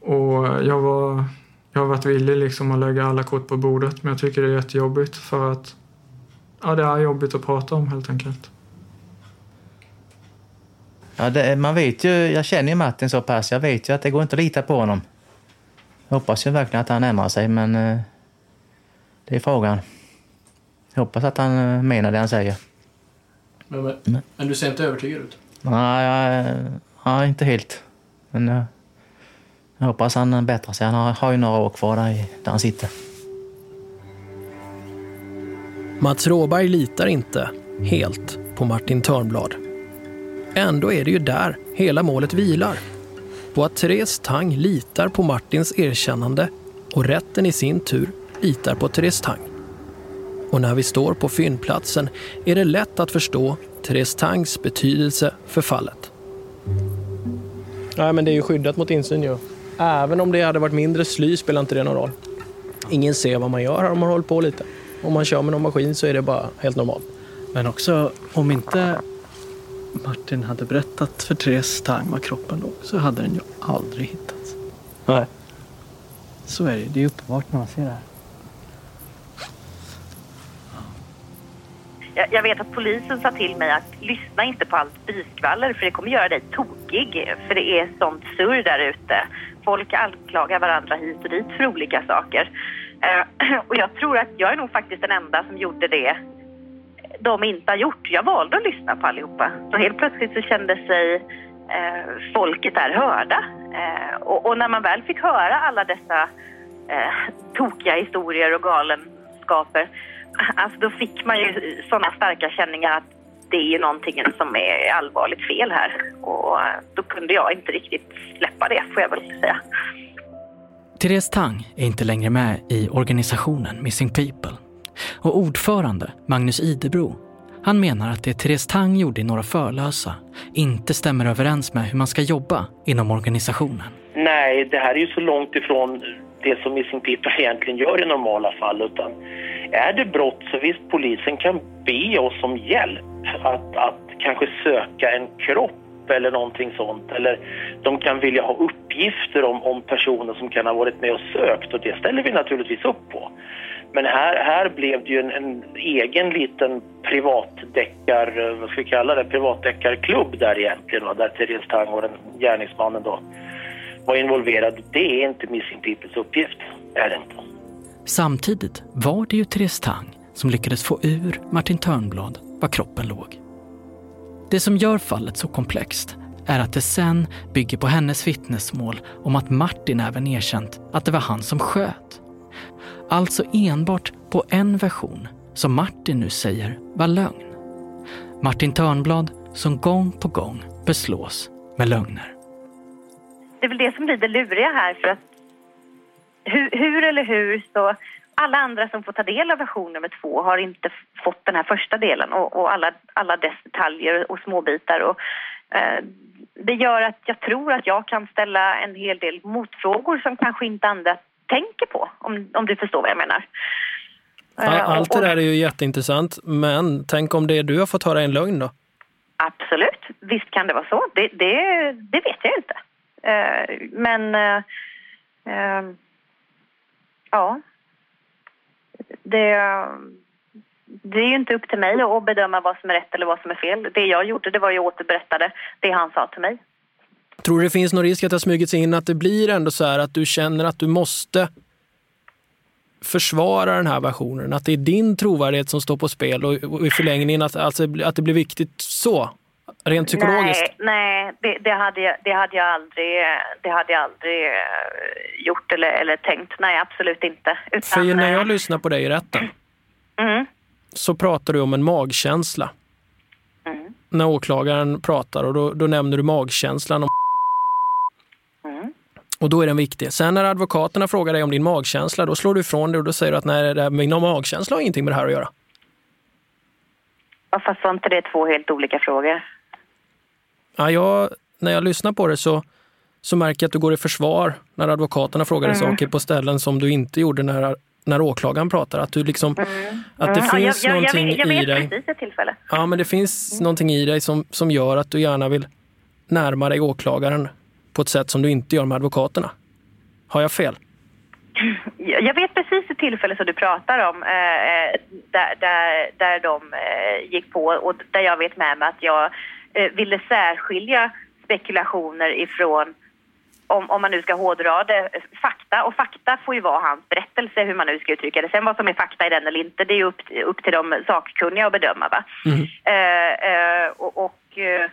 och jag, var, jag har varit villig liksom att lägga alla kort på bordet men jag tycker det är jättejobbigt för att ja, det är jobbigt att prata om helt enkelt. Ja, det, man vet ju, jag känner ju Martin så pass, jag vet ju att det går inte att lita på honom. Jag hoppas ju verkligen att han ändrar sig, men eh, det är frågan. Jag hoppas att han eh, menar det han säger. Men, men, men du ser inte övertygad ut? Nej, ja, inte helt. Men jag, jag hoppas han bättrar sig. Han har, har ju några år kvar där, där han sitter. Mats Råberg litar inte helt på Martin Törnblad. Ändå är det ju där hela målet vilar. På att Therese Tang litar på Martins erkännande och rätten i sin tur litar på Therese Tang. Och när vi står på fyndplatsen är det lätt att förstå Therese Tangs betydelse för fallet. Nej, men det är ju skyddat mot insyn ju. Även om det hade varit mindre sly spelar inte det någon roll. Ingen ser vad man gör här om man håller på lite. Om man kör med någon maskin så är det bara helt normalt. Men också, om inte Martin hade berättat för Therese Tang var kroppen låg så hade den ju aldrig hittats. Nej. Så är det. Det är uppenbart när man ser det här. Jag, jag vet att polisen sa till mig att lyssna inte på allt byskvaller för det kommer göra dig tokig. För det är sånt surr där ute. Folk anklagar varandra hit och dit för olika saker. Eh, och jag tror att jag är nog faktiskt den enda som gjorde det de inte har gjort. Jag valde att lyssna på allihopa. Så helt plötsligt så kände sig eh, folket där hörda. Eh, och, och, när man väl fick höra alla dessa eh, tokiga historier och galenskaper, alltså då fick man ju sådana starka känningar att det är ju någonting som är allvarligt fel här. Och eh, då kunde jag inte riktigt släppa det, får jag väl säga. Therese Tang är inte längre med i organisationen Missing People. Och ordförande, Magnus Idebro, han menar att det Therese Tang gjorde i Några Förlösa inte stämmer överens med hur man ska jobba inom organisationen. Nej, det här är ju så långt ifrån det som Missing People egentligen gör i normala fall. Utan är det brott så visst, polisen kan be oss om hjälp att, att kanske söka en kropp eller någonting sånt. Eller de kan vilja ha uppgifter om, om personer som kan ha varit med och sökt och det ställer vi naturligtvis upp på. Men här, här blev det ju en, en egen liten privatdeckar, eh, vad ska vi kalla det, privatdeckarklubb där egentligen. Va? Där Therese Tang och den gärningsmannen då var involverad. Det är inte Missing Peoples uppgift, är det inte. Samtidigt var det ju Therese Tang som lyckades få ur Martin Törnblad var kroppen låg. Det som gör fallet så komplext är att det sen bygger på hennes vittnesmål om att Martin även erkänt att det var han som sköt. Alltså enbart på en version som Martin nu säger var lögn. Martin Törnblad som gång på gång beslås med lögner. Det är väl det som blir det luriga här för att hur, hur eller hur så alla andra som får ta del av version nummer två har inte fått den här första delen och, och alla, alla dess detaljer och småbitar. Och, eh, det gör att jag tror att jag kan ställa en hel del motfrågor som kanske inte andra tänker på, om, om du förstår vad jag menar. Allt det där är ju jätteintressant, men tänk om det du har fått höra är en lögn då? Absolut, visst kan det vara så. Det, det, det vet jag inte. Uh, men uh, ja, det, det är ju inte upp till mig att bedöma vad som är rätt eller vad som är fel. Det jag gjorde det var ju återberättade det han sa till mig. Tror du det finns någon risk att det har smugit sig in att det blir ändå så här att du känner att du måste försvara den här versionen? Att det är din trovärdighet som står på spel och, i förlängningen att, alltså, att det blir viktigt så? Rent psykologiskt? Nej, nej det, det, hade jag, det, hade jag aldrig, det hade jag aldrig gjort eller, eller tänkt. Nej, absolut inte. Utan, För när jag lyssnar på dig i rätten mm. så pratar du om en magkänsla. Mm. När åklagaren pratar och då, då nämner du magkänslan om och då är den viktig. Sen när advokaterna frågar dig om din magkänsla, då slår du ifrån det och då säger du att nej, det min magkänsla har ingenting med det här att göra. Ja, fast var inte det två helt olika frågor? Ja, jag, när jag lyssnar på det så, så märker jag att du går i försvar när advokaterna frågar dig mm. saker på ställen som du inte gjorde när, när åklagaren pratar. Att, du liksom, mm. att det mm. finns ja, jag, någonting jag, jag, jag i dig. precis ett tillfälle. Ja, men det finns mm. någonting i dig som, som gör att du gärna vill närma dig åklagaren på ett sätt som du inte gör med advokaterna. Har jag fel? Jag vet precis ett tillfälle som du pratar om eh, där, där, där de eh, gick på och där jag vet med mig att jag eh, ville särskilja spekulationer ifrån om, om man nu ska hårdra det, fakta. Och fakta får ju vara hans berättelse, hur man nu ska uttrycka det. Sen vad som är fakta i den eller inte, det är upp, upp till de sakkunniga att bedöma. Va? Mm. Eh, eh, och, och eh,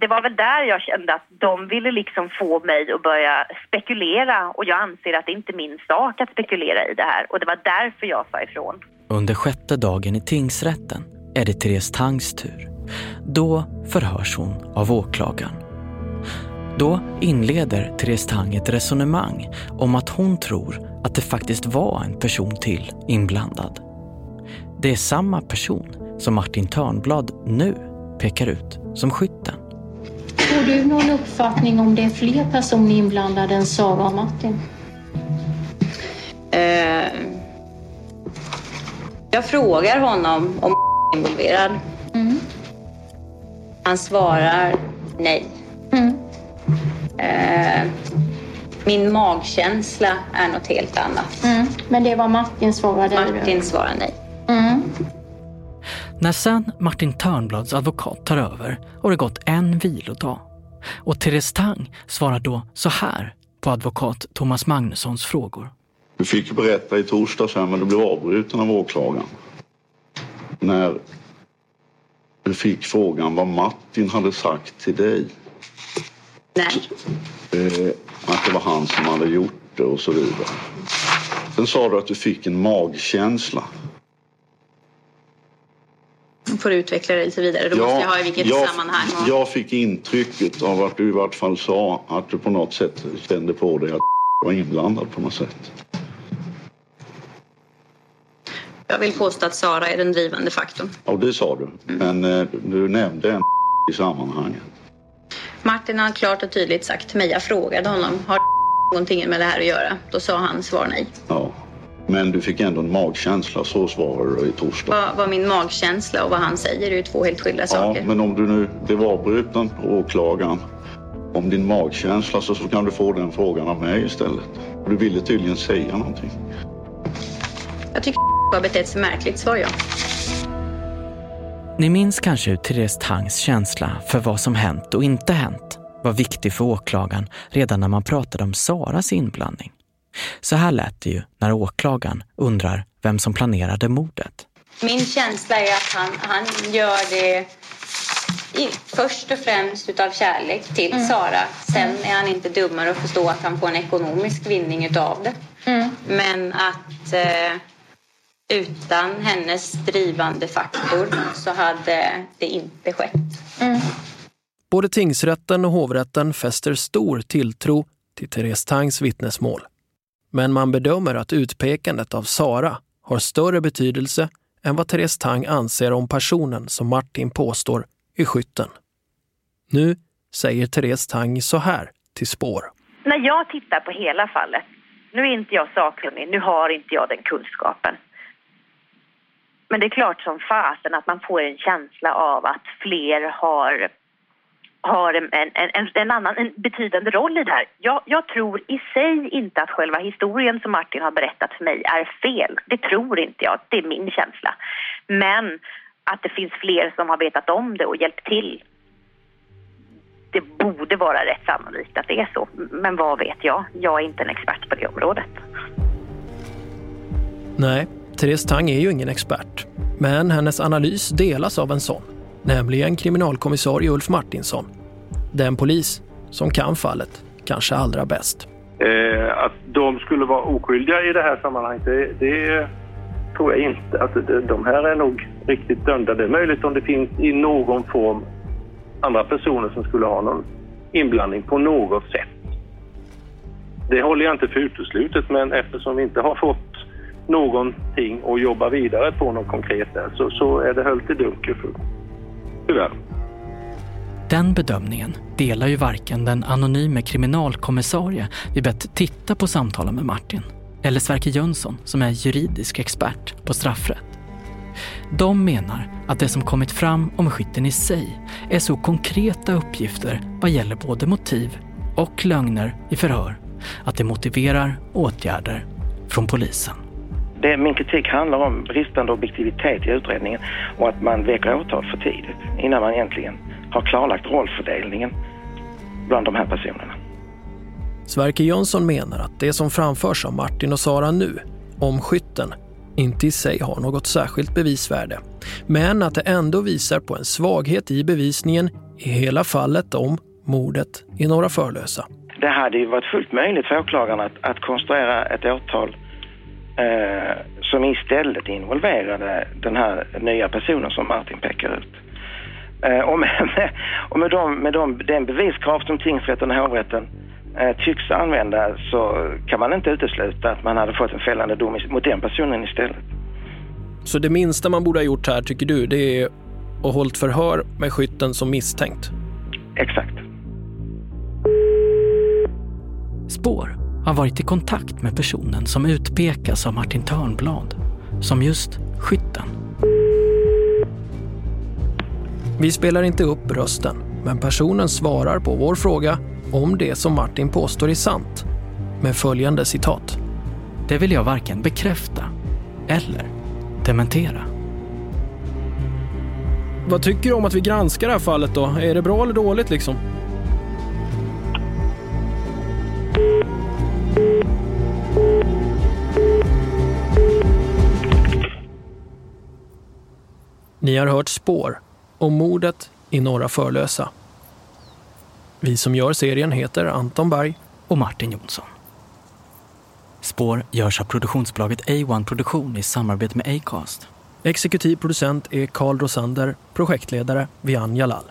det var väl där jag kände att de ville liksom få mig att börja spekulera och jag anser att det inte är min sak att spekulera i det här och det var därför jag sa ifrån. Under sjätte dagen i tingsrätten är det Therese Tangs tur. Då förhörs hon av åklagaren. Då inleder Therese Tang ett resonemang om att hon tror att det faktiskt var en person till inblandad. Det är samma person som Martin Törnblad nu pekar ut som skytten. Får du någon uppfattning om det är fler personer inblandade än Sara och Martin? Uh, jag frågar honom om är involverad. Mm. Han svarar nej. Mm. Uh, min magkänsla är något helt annat. Mm. Men det var Martin svarade? Martin svarar nej. När sen Martin Törnblads advokat tar över har det gått en vilodag. Och Therese Tang svarar då så här på advokat Thomas Magnussons frågor. Du fick berätta i torsdags här men du blev avbruten av åklagaren. När du fick frågan vad Martin hade sagt till dig. Nej. Eh, att det var han som hade gjort det och så vidare. Sen sa du att du fick en magkänsla. Får utveckla det lite vidare? Då måste jag ha i vilket jag, sammanhang. Och... Jag fick intrycket av att du i vart fall sa att du på något sätt kände på dig att var inblandad på något sätt. Jag vill påstå att Sara är den drivande faktorn. Ja, det sa du. Men eh, du nämnde en i sammanhanget. Martin har klart och tydligt sagt till mig, jag frågade honom, har någonting med det här att göra? Då sa han svar nej. Ja. Men du fick ändå en magkänsla, så svarade du i torsdag. Vad, vad min magkänsla och vad han säger är ju två helt skilda Ja, saker. men om du nu blev avbruten på åklagaren om din magkänsla så, så kan du få den frågan av mig istället. Du ville tydligen säga någonting. Jag tycker har betett sig märkligt, svar ja. Ni minns kanske hur Therese Tangs känsla för vad som hänt och inte hänt var viktig för åklagaren redan när man pratade om Saras inblandning. Så här lät det ju när åklagaren undrar vem som planerade mordet. Min känsla är att han, han gör det i, först och främst utav kärlek till Mm. Sara. Sen är han inte dummare att förstå att han får en ekonomisk vinning utav det. Mm. Men att eh, utan hennes drivande faktor så hade det inte skett. Både tingsrätten och hovrätten fäster stor tilltro till Therese Tangs vittnesmål. Men man bedömer att utpekandet av Sara har större betydelse än vad Therese Tang anser om personen som Martin påstår är skytten. Nu säger Therese Tang så här till Spår. När jag tittar på hela fallet, nu är inte jag sakkunnig, nu har inte jag den kunskapen. Men det är klart som fasen att man får en känsla av att fler har, har en, en, en, en, annan, en betydande roll i det här. Jag, jag tror i sig inte att själva historien som Martin har berättat för mig är fel. Det tror inte jag, det är min känsla. Men att det finns fler som har vetat om det och hjälpt till det borde vara rätt sannolikt att det är så. Men vad vet jag? Jag är inte en expert på det området. Nej, Therese Tang är ju ingen expert. Men hennes analys delas av en sån, nämligen kriminalkommissarie Ulf Martinsson. Den polis som kan fallet kanske allra bäst. Eh, att de skulle vara oskyldiga i det här sammanhanget, det, det tror jag inte. Att de, de här är nog riktigt dömda. Det är möjligt om det finns i någon form andra personer som skulle ha någon inblandning på något sätt. Det håller jag inte för uteslutet, men eftersom vi inte har fått någonting att jobba vidare på något konkret där, så, så är det höljt i dunkel tyvärr. Den bedömningen delar ju varken den anonyme kriminalkommissarie vi bett titta på samtalen med Martin eller Sverker Jönsson som är juridisk expert på straffrätt. De menar att det som kommit fram om skytten i sig är så konkreta uppgifter vad gäller både motiv och lögner i förhör att det motiverar åtgärder från polisen. Det, min kritik handlar om bristande objektivitet i utredningen och att man väcker åtal för tidigt innan man egentligen har klarlagt rollfördelningen bland de här personerna. Sverker Jönsson menar att det som framförs av Martin och Sara nu, om skytten, inte i sig har något särskilt bevisvärde. Men att det ändå visar på en svaghet i bevisningen i hela fallet om mordet i Norra Förlösa. Det hade ju varit fullt möjligt för åklagaren att, att konstruera ett åtal eh, som istället involverade den här nya personen som Martin pekar ut. Eh, och med, och med, de, med de, den beviskrav som tingsrätten och hovrätten eh, tycks använda så kan man inte utesluta att man hade fått en fällande dom mot den personen istället. Så det minsta man borde ha gjort här, tycker du, det är att hållit förhör med skytten som misstänkt? Exakt. Spår har varit i kontakt med personen som utpekas av Martin Törnblad som just skytten. Vi spelar inte upp rösten, men personen svarar på vår fråga om det som Martin påstår är sant med följande citat. Det vill jag varken bekräfta eller dementera. vad tycker du om att vi granskar det här fallet då? Är det bra eller dåligt liksom? Ni har hört Spår om mordet i Norra Förlösa. Vi som gör serien heter Anton Berg och Martin Jonsson. Spår görs av produktionsbolaget A1 Produktion i samarbete med Acast. Exekutiv producent är Carl Rosander, projektledare Vian Jalal.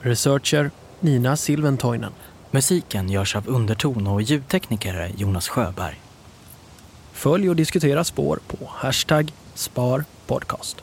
Researcher Nina Silventoinen. Musiken görs av Underton och ljudtekniker Jonas Sjöberg. Följ och diskutera spår på hashtag sparpodcast.